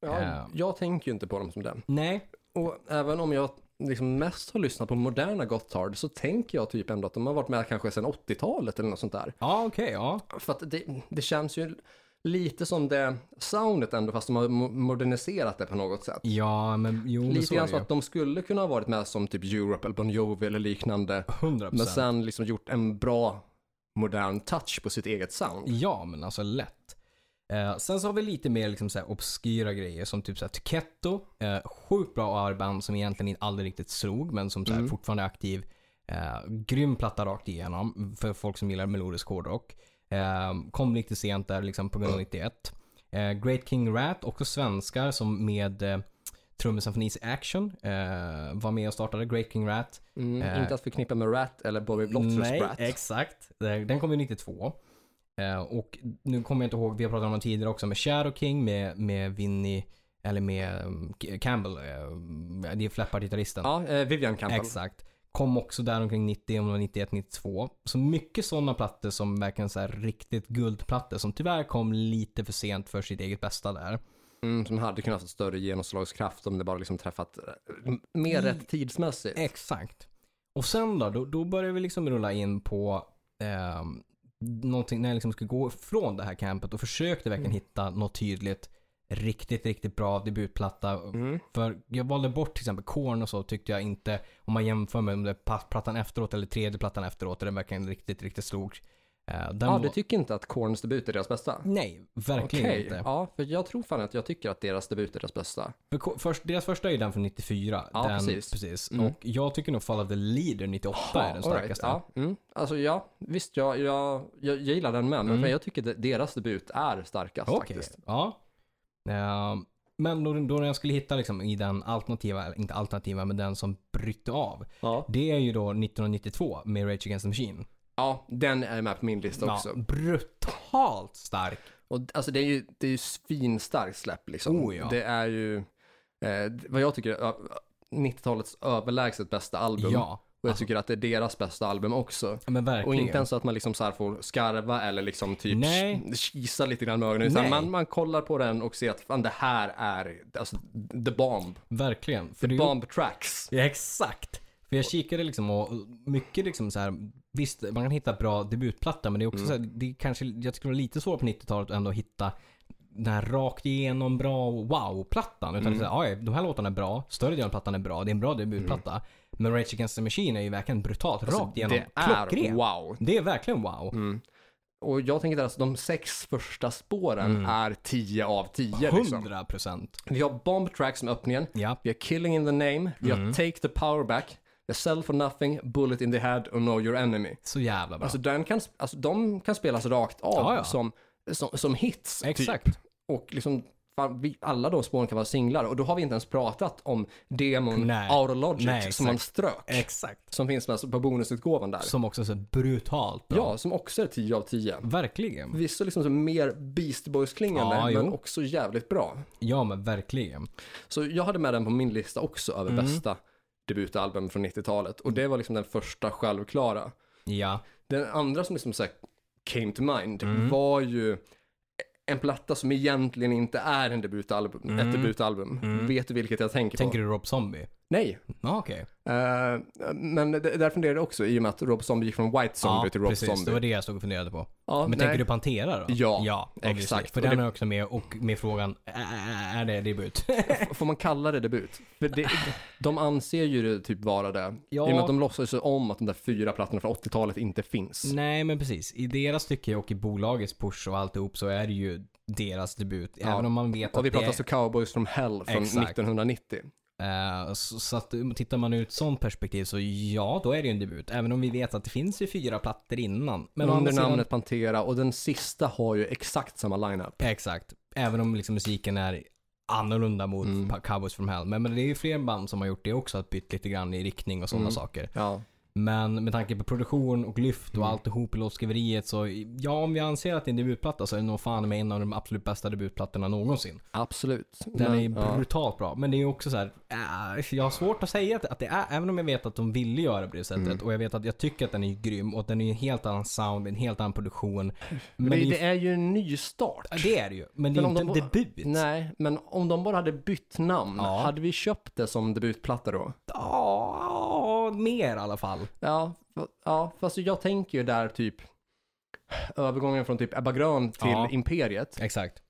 Ja, Ja. jag tänker ju inte på dem som den. Nej, Och även om jag liksom mest har lyssnat på moderna Gotthard så tänker jag typ ändå att de har varit med kanske sedan 80-talet eller något sånt där. ja okej, ja. För att det, det känns ju lite som det soundet ändå fast de har mo- moderniserat det på något sätt. Ja, men jo, men Lite grann så att de skulle kunna ha varit med som typ Europe eller Bon Jovi eller liknande. 100%. Men sen liksom gjort en bra modern touch på sitt eget sound. Ja, men alltså lätt. Eh, sen så har vi lite mer liksom så här obskyra grejer som typ så här Tuketto. Eh, sjukt bra AR-band som egentligen aldrig riktigt slog men som så här Mm. fortfarande är aktiv. Eh, grym platta rakt igenom för folk som gillar melodisk hårdrock. Eh, kom lite sent där liksom på grund av 91. Eh, Great King Rat, också svenskar som med eh, trummisen från Easy Action eh, var med och startade Great King Rat. Mm, Eh, inte att förknippa med Rat eller Bobby Blotters Nej, Brat. exakt. Den kom ju 92. Eh, och nu kommer jag inte ihåg, vi har pratat om den tidigare också, med Shadow King med, med Vinnie, eller med K- Campbell, eh, det är Flappard-gitarristen. Ja, Vivian Campbell. Exakt. Kom också där omkring 90, om det var 91, 92. Så mycket sådana plattor som verkligen så här riktigt guldplattor som tyvärr kom lite för sent för sitt eget bästa där. Mm, som hade kunnat ha större genomslagskraft om det bara liksom träffat eh, mer Mm. rätt tidsmässigt. Exakt. Och sen då, då, då börjar vi liksom rulla in på ehm, någonting, när jag liksom skulle gå ifrån det här campet och försökte verkligen Mm. hitta något tydligt, riktigt, riktigt bra debutplatta. Mm. För jag valde bort till exempel Korn och så tyckte jag inte, om man jämför med om det är plattan efteråt eller tredje plattan efteråt, där den verkligen riktigt, riktigt slog. Eh, den Ja, var- du tycker inte att Korns debut är deras bästa? Nej, verkligen Okej, inte. Ja, för jag tror fan att jag tycker att deras debut är deras bästa. För först, deras första är ju den från 94. Ja, den, precis. Mm. Och jag tycker nog Fall of the Leader 98 är den all right. starkaste. Ja, mm. Alltså ja, visst jag, jag, jag, jag gillar den med, men Mm. jag tycker att deras debut är starkast Okej, faktiskt. ja. Ehm, men då, då när jag skulle hitta liksom i den alternativa, inte alternativa, men den som brytte av. Ja. Det är ju då 1992 med Rage Against the Machine. ja, den är med på min lista också. Ja, brutalt stark. Och alltså det är ju, det är ju svinstarkt släpp liksom. Oh, ja. Det är ju, eh, vad jag tycker, är 90-talets överlägset bästa album. Ja, Och jag tycker att det är deras bästa album också. men Och inte ens att man liksom så får skarva eller liksom typ Nej. kisa lite grann med ögonen. Utan man, man kollar på den och ser att fan det här är alltså the bomb. Verkligen. För The bomb tracks. Ja, exakt. För jag kikade liksom och mycket liksom så här, visst man kan hitta bra debutplatta men det är också Mm. så här, det är kanske, jag tycker det var lite svårt på 90-talet ändå att hitta den här rakt igenom bra wow-plattan. Utan Mm. det är så här, "Ja, de här låtarna är bra, större delen av plattan är bra, det är en bra debutplatta. Men Rage Against the Machine är ju verkligen brutalt, rakt igenom. Alltså, det är klockren. wow. Det är verkligen wow. Mm. Och jag tänker att alltså, de sex första spåren Mm. är 10 av 10 liksom. 100 procent. Vi har bomb tracks som öppningen. Ja. Vi har killing in the name. Vi Mm. har take the power back. Har sell for nothing, bullet in the head och know your enemy. Så jävla bra. Alltså, den kan, alltså de kan spelas rakt av Ja, ja. Som, som, som hits. Exakt. Typ. Och liksom, fan, vi, alla de spåren kan vara singlar. Och då har vi inte ens pratat om demon Nej. Autologic Nej, som man strök. Exakt. Som finns med på bonusutgåvan där. Som också är så brutalt bra. Ja, som också är 10 av 10. Verkligen. Vissa liksom så mer Beast Boys-klingande, Ja, men jo. också jävligt bra. Ja men verkligen. Så jag hade med den på min lista också över Mm. bästa debutalbum från 90-talet. Och det var liksom den första självklara. Ja. Den andra som liksom så came to mind Mm. var ju en platta som egentligen inte är en debutalbum, Mm. ett debutalbum. Mm. Vet du vilket jag tänker, Tänker på? du Rob Zombie? Nej. Ja okej. Eh, men det, där funderade jag också i och med att Rob Zombie gick från White Zombie Ja till Rob precis, Zombie. det var det jag stod och funderade på. Ja, Men nej. tänker du Pantera då? Ja, ja obviously. exakt. För Och den det- är också med och med frågan, är det debut? Får man kalla det debut? För det, de anser ju det typ vara det. Ja. I och med att de låtsas ju om att de där fyra plattorna från 80-talet inte finns. Nej men precis, i deras tycke och i bolagets push och alltihop så är det ju deras debut. Ja. Även om man vet Och att vi det pratar är... så Cowboys from Hell från Exakt. 1990. Eh, så, så att um, tittar man ur ett sånt perspektiv så ja, då är det ju en debut. Även om vi vet att det finns ju fyra plattor innan. Men under namnet Pantera och den sista har ju exakt samma lineup. Exakt. Även om liksom musiken är annorlunda mot Mm. Cowboys from Hell. Men, men det är ju fler band som har gjort det också, att bytt lite grann i riktning och sådana Mm. saker. Ja. Men med tanke på produktion och lyft och Mm. alltihop i låtskriveriet så ja, om vi anser att det är en debutplatta så är det nog fan med en av de absolut bästa debutplattorna någonsin. Absolut. Den Men, är ju ja. brutalt bra. Men det är också så här, äh, jag har svårt att säga att, att det är, även om jag vet att de ville göra på det sättet Mm. och jag vet att jag tycker att den är grym och att den är en helt annan sound, en helt annan produktion. Men det, det, är, det ju en ny start. ja, det är det ju. Men det är Men ju inte en de- debut. Nej, men om de bara hade bytt namn, Ja. hade vi köpt det som debutplatta då? Ja, mer i alla fall. Ja, ja fast jag tänker ju där typ övergången från typ Ebba Grön till Ja. Imperiet. Exakt.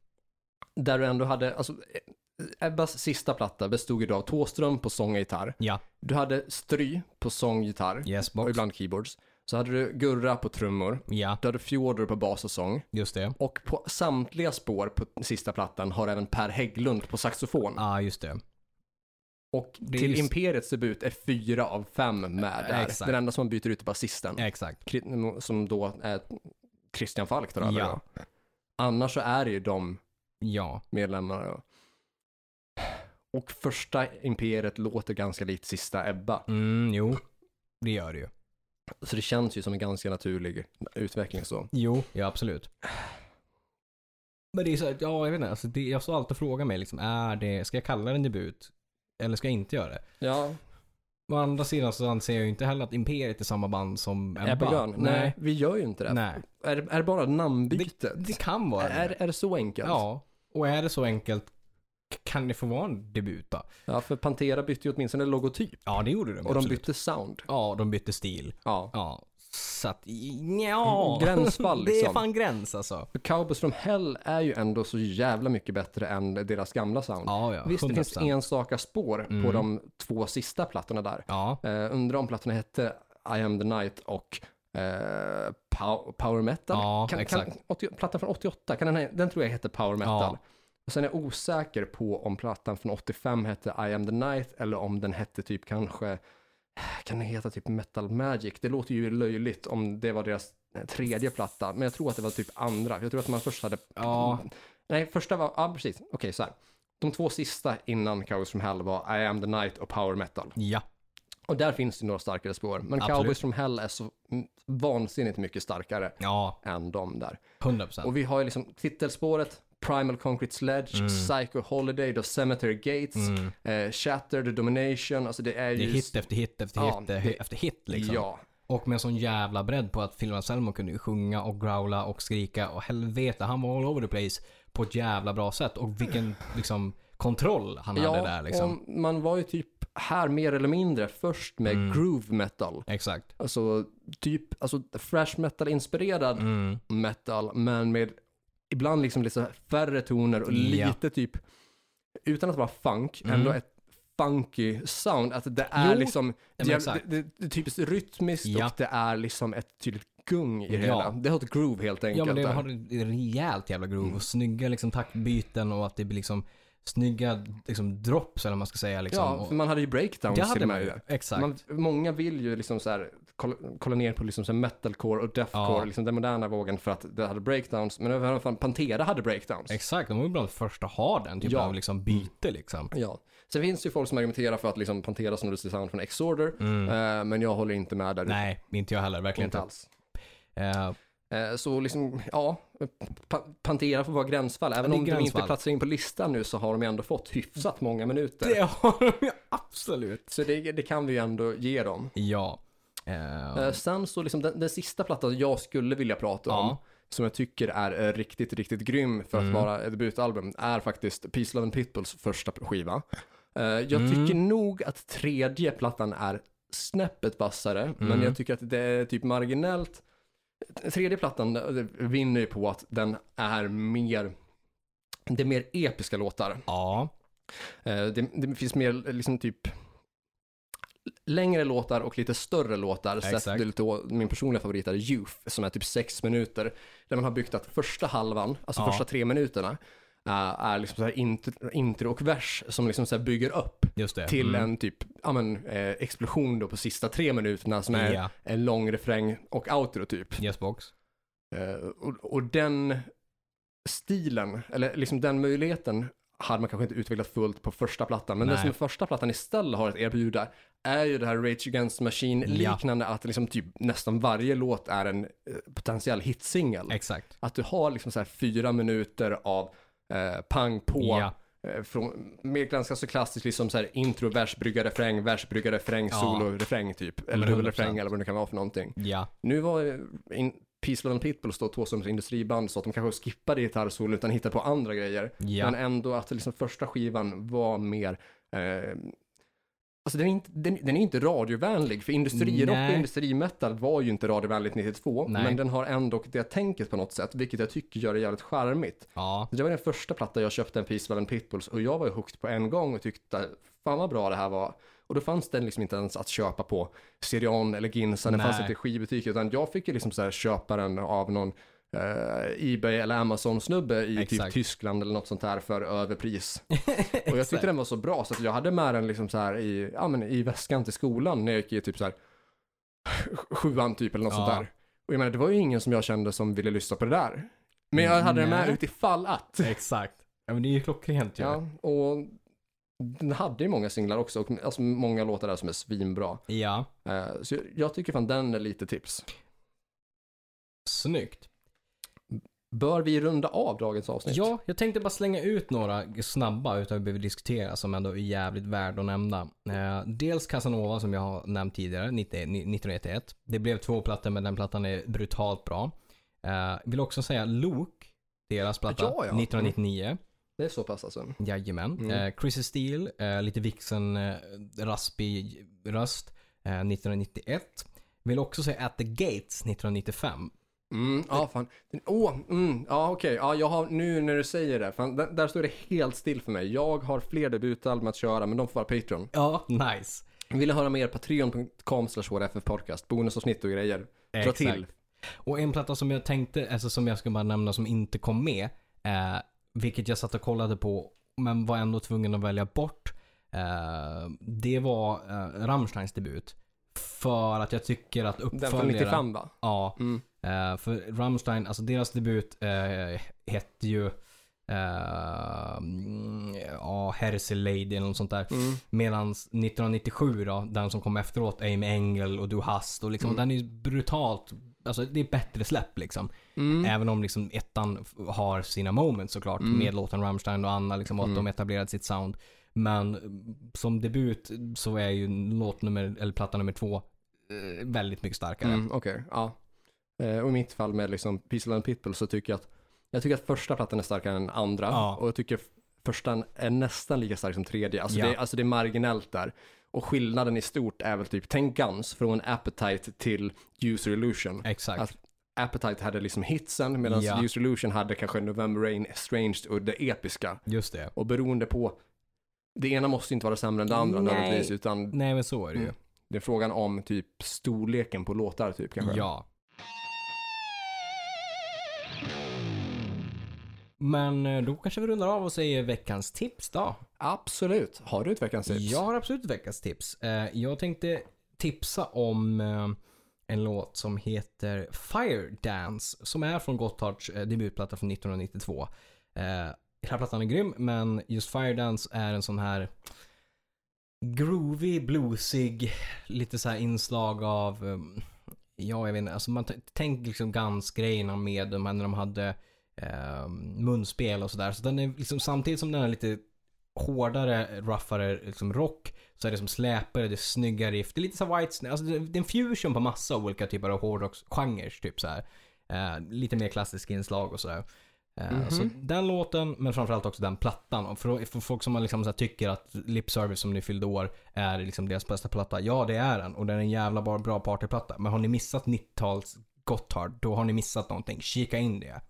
Där du ändå hade, alltså eh, Ebbas sista platta bestod ju då av Tåström på sång och gitarr. Ja. Du hade Stry på sång, gitarr Yes och ibland keyboards. Så hade du Gurra på trummor. Ja, Du hade Fjodor på bas och sång. just det. Och på samtliga spår på sista plattan har även Per Hägglund på saxofon. Ja, just det. Och till Imperiets debut är fyra av fem med där. Exakt. Den enda som man byter ut är basisten. Exakt. Som då är Christian Falk tar över Ja. Annars så är det ju de Ja. medlemmarna. Och första Imperiet låter ganska likt sista Ebba. Mm, jo. Det gör det ju. Så det känns ju som en ganska naturlig utveckling så. Jo, ja absolut. Men det är så här, ja jag vet inte, alltså det, jag står alltid och frågar mig liksom, är det, ska jag kalla det en debut? Eller ska jag inte göra det? Ja, Å andra sidan så anser jag ju inte heller att Imperiet är samma band som Ebba. Nej, Nej. vi gör ju inte det. Nej. Är, det- är det bara namnbytet? Det kan vara är, det. är det så enkelt? Ja. Och är det så enkelt, kan det få vara en debut då? ja, för Pantera bytte ju åtminstone logotyp. Ja, det gjorde de Och de absolut. bytte sound. Ja, de bytte stil. Ja. Ja. Så att, ja. Gränsfall, Det är liksom. fan gräns alltså. För Cowboys from Hell är ju ändå så jävla mycket bättre än deras gamla sound. Ja, ja. Visst, det finns 100%. enstaka spår Mm. på de två sista plattorna där. Ja, Uh, undrar om plattorna hette I am the night och pow- Power Metal. Ja, kan, exakt. Kan, 80, plattan från 88, kan den, den tror jag hette Power Metal. Ja. Och sen är jag osäker på om plattan från 85 hette I am the night eller om den hette typ kanske, kan den heta typ Metal Magic? Det låter ju löjligt om det var deras eh, tredje platta, men jag tror att det var typ andra. Jag tror att man först hade, Ja. nej första var, ja precis, okej så här. De två sista innan Cowboys from Hell var I am the night och Power Metal. ja. Och där finns det några starkare spår. Men Absolut. Cowboys from Hell är så vansinnigt mycket starkare Ja, än de där. 100%. Och vi har ju liksom titelspåret, Primal Concrete Sledge, Mm. Psycho Holiday, The Cemetery Gates, Mm. eh, Shattered Domination, alltså det är Det ju... är hit efter hit efter Ja, hit det- efter hit liksom. Ja, Och med sån jävla bredd på att Phil Anselmo kunde ju sjunga och growla och skrika och helvete, han var all over the place på ett jävla bra sätt. Och vilken liksom kontroll han hade ja där liksom. och man var ju typ här mer eller mindre först med Mm. groove metal. Exakt. Alltså typ, alltså thrash metal-inspirerad Mm. metal, men med ibland liksom lite färre toner och Ja. lite typ, utan att vara funk, Mm. ändå ett funky sound. Att det är Jo, liksom, men det, är- exakt. det, det, är typiskt rytmiskt Ja. och det är liksom ett tydligt gung i det Ja. hela. Det har ett groove helt enkelt. Ja men det där. har ett rejält jävla groove Mm. och snygga liksom taktbyten och att det blir liksom snygga liksom drops eller vad man ska säga liksom. ja, för man hade ju breakdowns det hade man ju. Exakt. Man, många vill ju liksom så här kolla, kolla ner på liksom så metalcore och deathcore, Ja. liksom den moderna vågen för att det hade breakdowns. Men även fan Pantera hade breakdowns. Exakt, de var ju bland de första att ha den typen Ja. av liksom byte liksom. Ja. Sen finns det ju folk som argumenterar för att liksom Pantera snodde sitt sound från X-Order, Mm. eh, men jag håller inte med där. Nej, inte jag heller. Verkligen inte inte. alls. Eh, så liksom, ja, pa- Pantera får vara gränsfall. Även om de inte gränsfall. platsar in på listan nu så har de ändå fått hyfsat många minuter. det har de ju absolut. Så det, det kan vi ju ändå ge dem. Ja. Eh, Eh, sen så liksom den, den sista plattan jag skulle vilja prata om, Ja. som jag tycker är eh, riktigt, riktigt grym för att Mm. vara ett debutalbum, är faktiskt Peace, Love and Pitbulls första skiva. Eh, jag Mm. tycker nog att tredje plattan är snäppet vassare, men Mm. jag tycker att det är typ marginellt. Tredje plattan eh, vinner ju på att den är mer, det är mer episka låtar. ja. Eh, det, det finns mer liksom typ längre låtar och lite större låtar. Exakt. Till då, min personliga favorit är Youth som är typ sex minuter. Där man har byggt att första halvan, alltså Ja. första tre minuterna, eh, är liksom så här intro, intro och vers som liksom så bygger upp till Mm. en typ, ja men, eh, explosion då på sista tre minuterna som är Ja. en lång refräng och outro typ. Yes box. Eh, och, och den stilen, eller liksom den möjligheten hade man kanske inte utvecklat fullt på första plattan. Men Nej. det som första plattan istället har att erbjuda är ju det här Rage Against the Machine Ja. liknande att liksom typ nästan varje låt är en eh, potentiell hitsingel. Exakt. Att du har liksom så här fyra minuter av eh, pang på Ja. eh, från, med ganska så klassiskt liksom så här intro, vers, brygga, refräng, vers, brygga, refräng, Ja. solo, refräng typ. Eller 100%. eller vad det kan vara för någonting. Ja. Nu var eh, in, Peace Love and Pitbulls då två som industriband så att de kanske skippade gitarrsolon utan hittade på andra grejer. Ja. Men ändå att liksom första skivan var mer eh, Alltså den är, inte, den, den är inte radiovänlig, för industrirock och industrimetal var ju inte radiovänligt 92, Nej. men den har ändå det tänket på något sätt, vilket jag tycker gör det jävligt charmigt. Ja. Det var den första platta jag köpte en Peace and Pitbulls och jag var ju hooked på en gång och tyckte fan vad bra det här var. Och då fanns den liksom inte ens att köpa på Sirion eller Ginsa, den Nej. fanns inte i skivbutiker utan jag fick ju liksom så här köpa den av någon eh, Ebay eller Amazon-snubbe i typ Exakt. Tyskland eller något sånt här för överpris. Och jag tyckte den var så bra så att jag hade med den liksom så här i, ja, men i väskan till skolan när jag gick i typ så här sjuan typ eller något Ja. sånt där. Och jag menar det var ju ingen som jag kände som ville lyssna på det där. Men jag hade den med Nej. utifall att. Exakt. Ja men det är ju klockrent ju. Ja, och den hade ju många singlar också och alltså många låtar där som är svinbra. Ja. Eh, så jag, jag tycker fan den är lite tips. Snyggt. Bör vi runda av dagens avsnitt? Ja, jag tänkte bara slänga ut några snabba utan vi behöver diskutera som ändå är jävligt värd att nämna. Eh, dels Casanova som jag har nämnt tidigare, 90 1991. Det blev två plattor men den plattan är brutalt bra. Eh, vill också säga Luke, deras platta, Ja, ja. 1999. Det är så pass alltså. Jajamän. Mm. Eh, Chrissy Steele, eh, lite vixen, eh, raspig röst, eh, 1991. Vill också säga At the Gates 1995. Mm, ja, fan. Åh, mm, ja okej. Ja, jag har, nu när du säger det, fan, där, där står det helt still för mig. Jag har fler debutalbum att köra, men de får vara Patreon. Ja, nice. Vill ni höra mer? Patreon.com slash podcast. Bonusavsnitt och grejer. Dra Exakt. till. Och en platta som jag tänkte, alltså som jag skulle bara nämna som inte kom med, eh, vilket jag satt och kollade på, men var ändå tvungen att välja bort, eh, det var eh, Rammsteins debut. För att jag tycker att Den från uppföljaren... 95 va? Ja, Mm. eh, för Rammstein, alltså deras debut eh, hette ju eh, ja, Hersey Lady eller något sånt där. Mm. Medan 1997 då, den som kom efteråt, Aim Engel och Du Hast och liksom, Mm. den är ju brutalt, alltså det är bättre släpp liksom. Mm. Även om liksom ettan har sina moments såklart Mm. med låten Rammstein och Anna liksom och att Mm. de etablerat sitt sound. Men som debut så är ju låt nummer, eller platta nummer två väldigt mycket starkare. Mm, Okej, ja. Eh, och i mitt fall med liksom Peaceful and Pitbull så tycker jag att jag tycker att första plattan är starkare än andra Ja. och jag tycker första är nästan lika stark som tredje. Alltså, Ja. det, alltså det är marginellt där. Och skillnaden i stort är väl typ, tänk Guns från Appetite till User Illusion. Exakt. Att- Appetite hade liksom hitsen medan Ja. User Illusion hade kanske November Rain, Estranged och det episka. Just det. Och beroende på, det ena måste inte vara sämre än det andra Nej. nödvändigtvis utan Nej men så är det ju. Mm. Det är frågan om typ storleken på låtar typ kanske. Ja. Men eh, då kanske vi rundar av och säger veckans tips då. Absolut. Har du ett veckans tips? Jag har absolut ett veckans tips. Eh, Jag tänkte tipsa om eh, en låt som heter Fire Dance som är från Gotthards debutplatta från 1992. Eh, Hela plattan är grym men just Fire Dance är en sån här groovy, bluesig, lite så här inslag av um, Ja, jag vet inte. Alltså man tänker liksom Guns-grejerna med de här när de hade eh, munspel och sådär. Så den är liksom samtidigt som den är lite hårdare, roughare liksom rock så är det som släpare, det är snygga riff. Det är lite så white alltså det det är en fusion på massa olika typer av hårdrocksgenrer typ så här. Eh, lite mer klassiska inslag och sådär. Eh, Mhm. Så den låten, men framförallt också den plattan. För, för folk som liksom så tycker att Lip Service som ni fyllde år är liksom deras bästa platta. Ja, det är den. Och den är en jävla bra, partyplatta. Men har ni missat 90-tals Gotthard, då har ni missat någonting. Kika in det.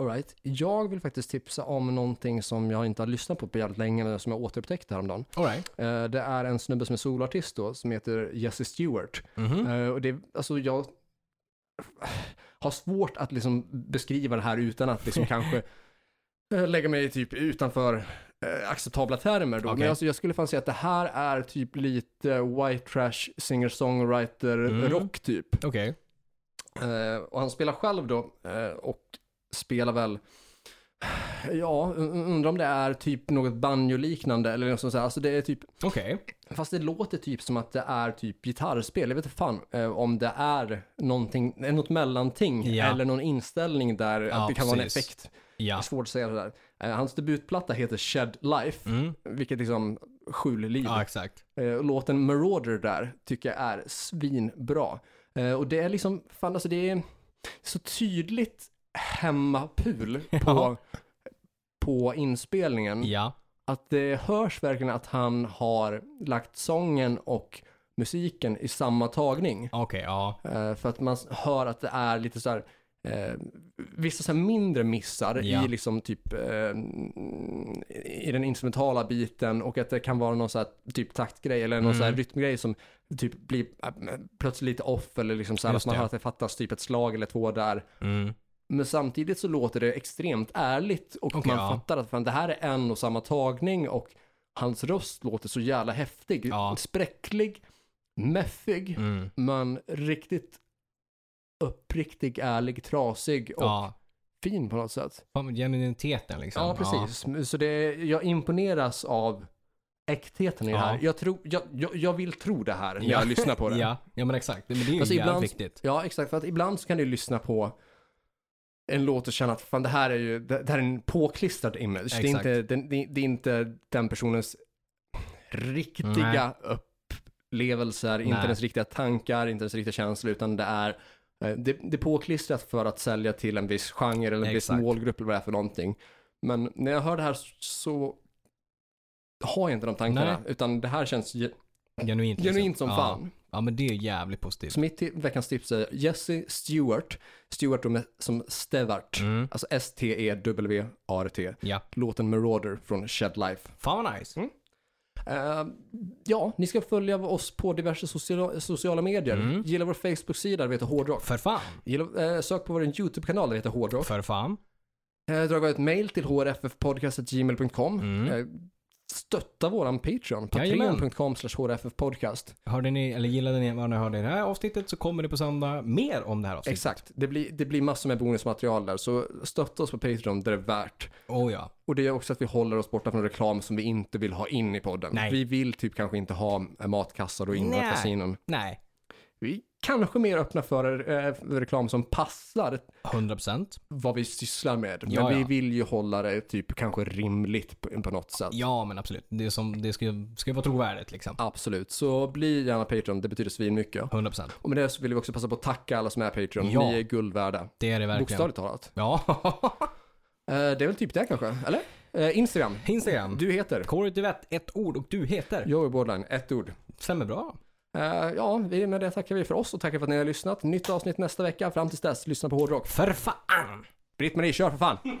All right. Jag vill faktiskt tipsa om någonting som jag inte har lyssnat på på jävligt länge, men som jag återupptäckte häromdagen. Alright. Eh, det är en snubbe som är solartist då, som heter Jesse Stewart. Mhm. Eh, och det, alltså jag har svårt att liksom beskriva det här utan att liksom kanske eh, lägga mig typ utanför eh, acceptabla termer då. Okej. Men alltså jag skulle fan säga att det här är typ lite white trash singer-songwriter Mm. typ. Okej. Eh, och han spelar själv då och spelar väl Ja, un- undrar om det är typ något banjo-liknande eller något sånt där. Alltså det är typ, Okej. fast det låter typ som att det är typ gitarrspel. Jag vet inte fan eh, om det är någonting, något mellanting Ja. eller någon inställning där Ja, att det kan vara en precis. effekt. Det Ja. är svårt att säga det där. Eh, hans debutplatta heter Shed Life, Mm. vilket liksom skjul liv. Ja, exakt. Eh, låten Marauder där tycker jag är svinbra. Eh, och det är liksom, fan alltså det är så tydligt hemmapul på, Ja. på inspelningen. Ja. Att det hörs verkligen att han har lagt sången och musiken i samma tagning. Okej, ja. Eh, för att man hör att det är lite så här, eh, vissa så mindre missar Ja. i liksom typ eh, i den instrumentala biten och att det kan vara någon så här typ taktgrej eller någon Mm. så här rytmgrej som typ blir eh, plötsligt lite off eller liksom så här Just att man det. hör att det fattas typ ett slag eller två där. Mm. Men samtidigt så låter det extremt ärligt och Okej, man ja. fattar att fan, det här är en och samma tagning och hans röst låter så jävla häftig. Ja. Spräcklig, mäffig, Mm. men riktigt uppriktig, ärlig, trasig och Ja. fin på något sätt. Genuiniteten liksom. Ja, precis. Så det, jag imponeras av äktheten i det Ja. här. Jag, tror, jag, jag, jag vill tro det här när Ja. jag lyssnar på det. Ja, ja men exakt. Men det är ju Alltså, jävligt ibland- viktigt. Ja, exakt. För att ibland så kan du lyssna på en låt och känna att fan det här är ju, det, det här är en påklistrad image. Det är, inte, det, det är inte den personens riktiga upplevelser, inte Nej. ens riktiga tankar, inte ens riktiga känslor, utan det är eh, det, det är påklistrat för att sälja till en viss genre eller en viss Exakt. målgrupp eller vad det är för någonting. Men när jag hör det här så har jag inte de tankarna, Nej. utan det här känns ge- Genuint liksom. Genuint som ja. fan. Ja men det är jävligt positivt. Så mitt veckans tips är Jesse Stewart, Stewart med, som Stewart, Mm. alltså S-T-E-W-A-R-T, Ja. låten Marauder från Shed Life. Fan vad nice. Eh, ja, ni ska följa oss på diverse sociala, sociala medier. Mm. Gilla vår Facebook-sida, det heter Hårdrock. För fan. Gilla, eh, sök på vår YouTube-kanal, det heter Hårdrock. För fan. Eh, dra ett mail till hrffpodcast.gmail.com. Mm. Stötta våran Patreon, patreon.com hrffpodcast. Hörde ni, eller gillade ni vad ni hörde i det här avsnittet så kommer det på söndag mer om det här avsnittet. Exakt, det blir, det blir massor med bonusmaterial där, så stötta oss på Patreon, det är värt. Oh ja. Och det gör också att vi håller oss borta från reklam som vi inte vill ha in i podden. Nej. Vi vill typ kanske inte ha matkassar och Nej. kasinon. Nej. Vi kanske mer öppna för eh, reklam som passar 100%. vad vi sysslar med. Men Ja, vi ja. vill ju hålla det typ kanske rimligt på, på något sätt. Ja men absolut. Det, som, det ska, ska vara trovärdigt liksom. Absolut, så bli gärna Patreon, det betyder svin mycket. 100%. Och med det så vill vi också passa på att tacka alla som är Patreon. Ja. Ni är guld värda. Det är det verkligen. Bokstavligt talat. Ja. Eh, det är väl typ det kanske, eller? Eh, Instagram. Instagram. Du heter? Kåre Duvett, ett ord och du heter. Jag är Borderline, ett ord. Stämmer bra. Eh, ja, vi, med det tackar vi för oss och tackar för att ni har lyssnat. Nytt avsnitt nästa vecka. Fram tills dess, lyssna på hårdrock. För fan! Britt-Marie, kör för fan!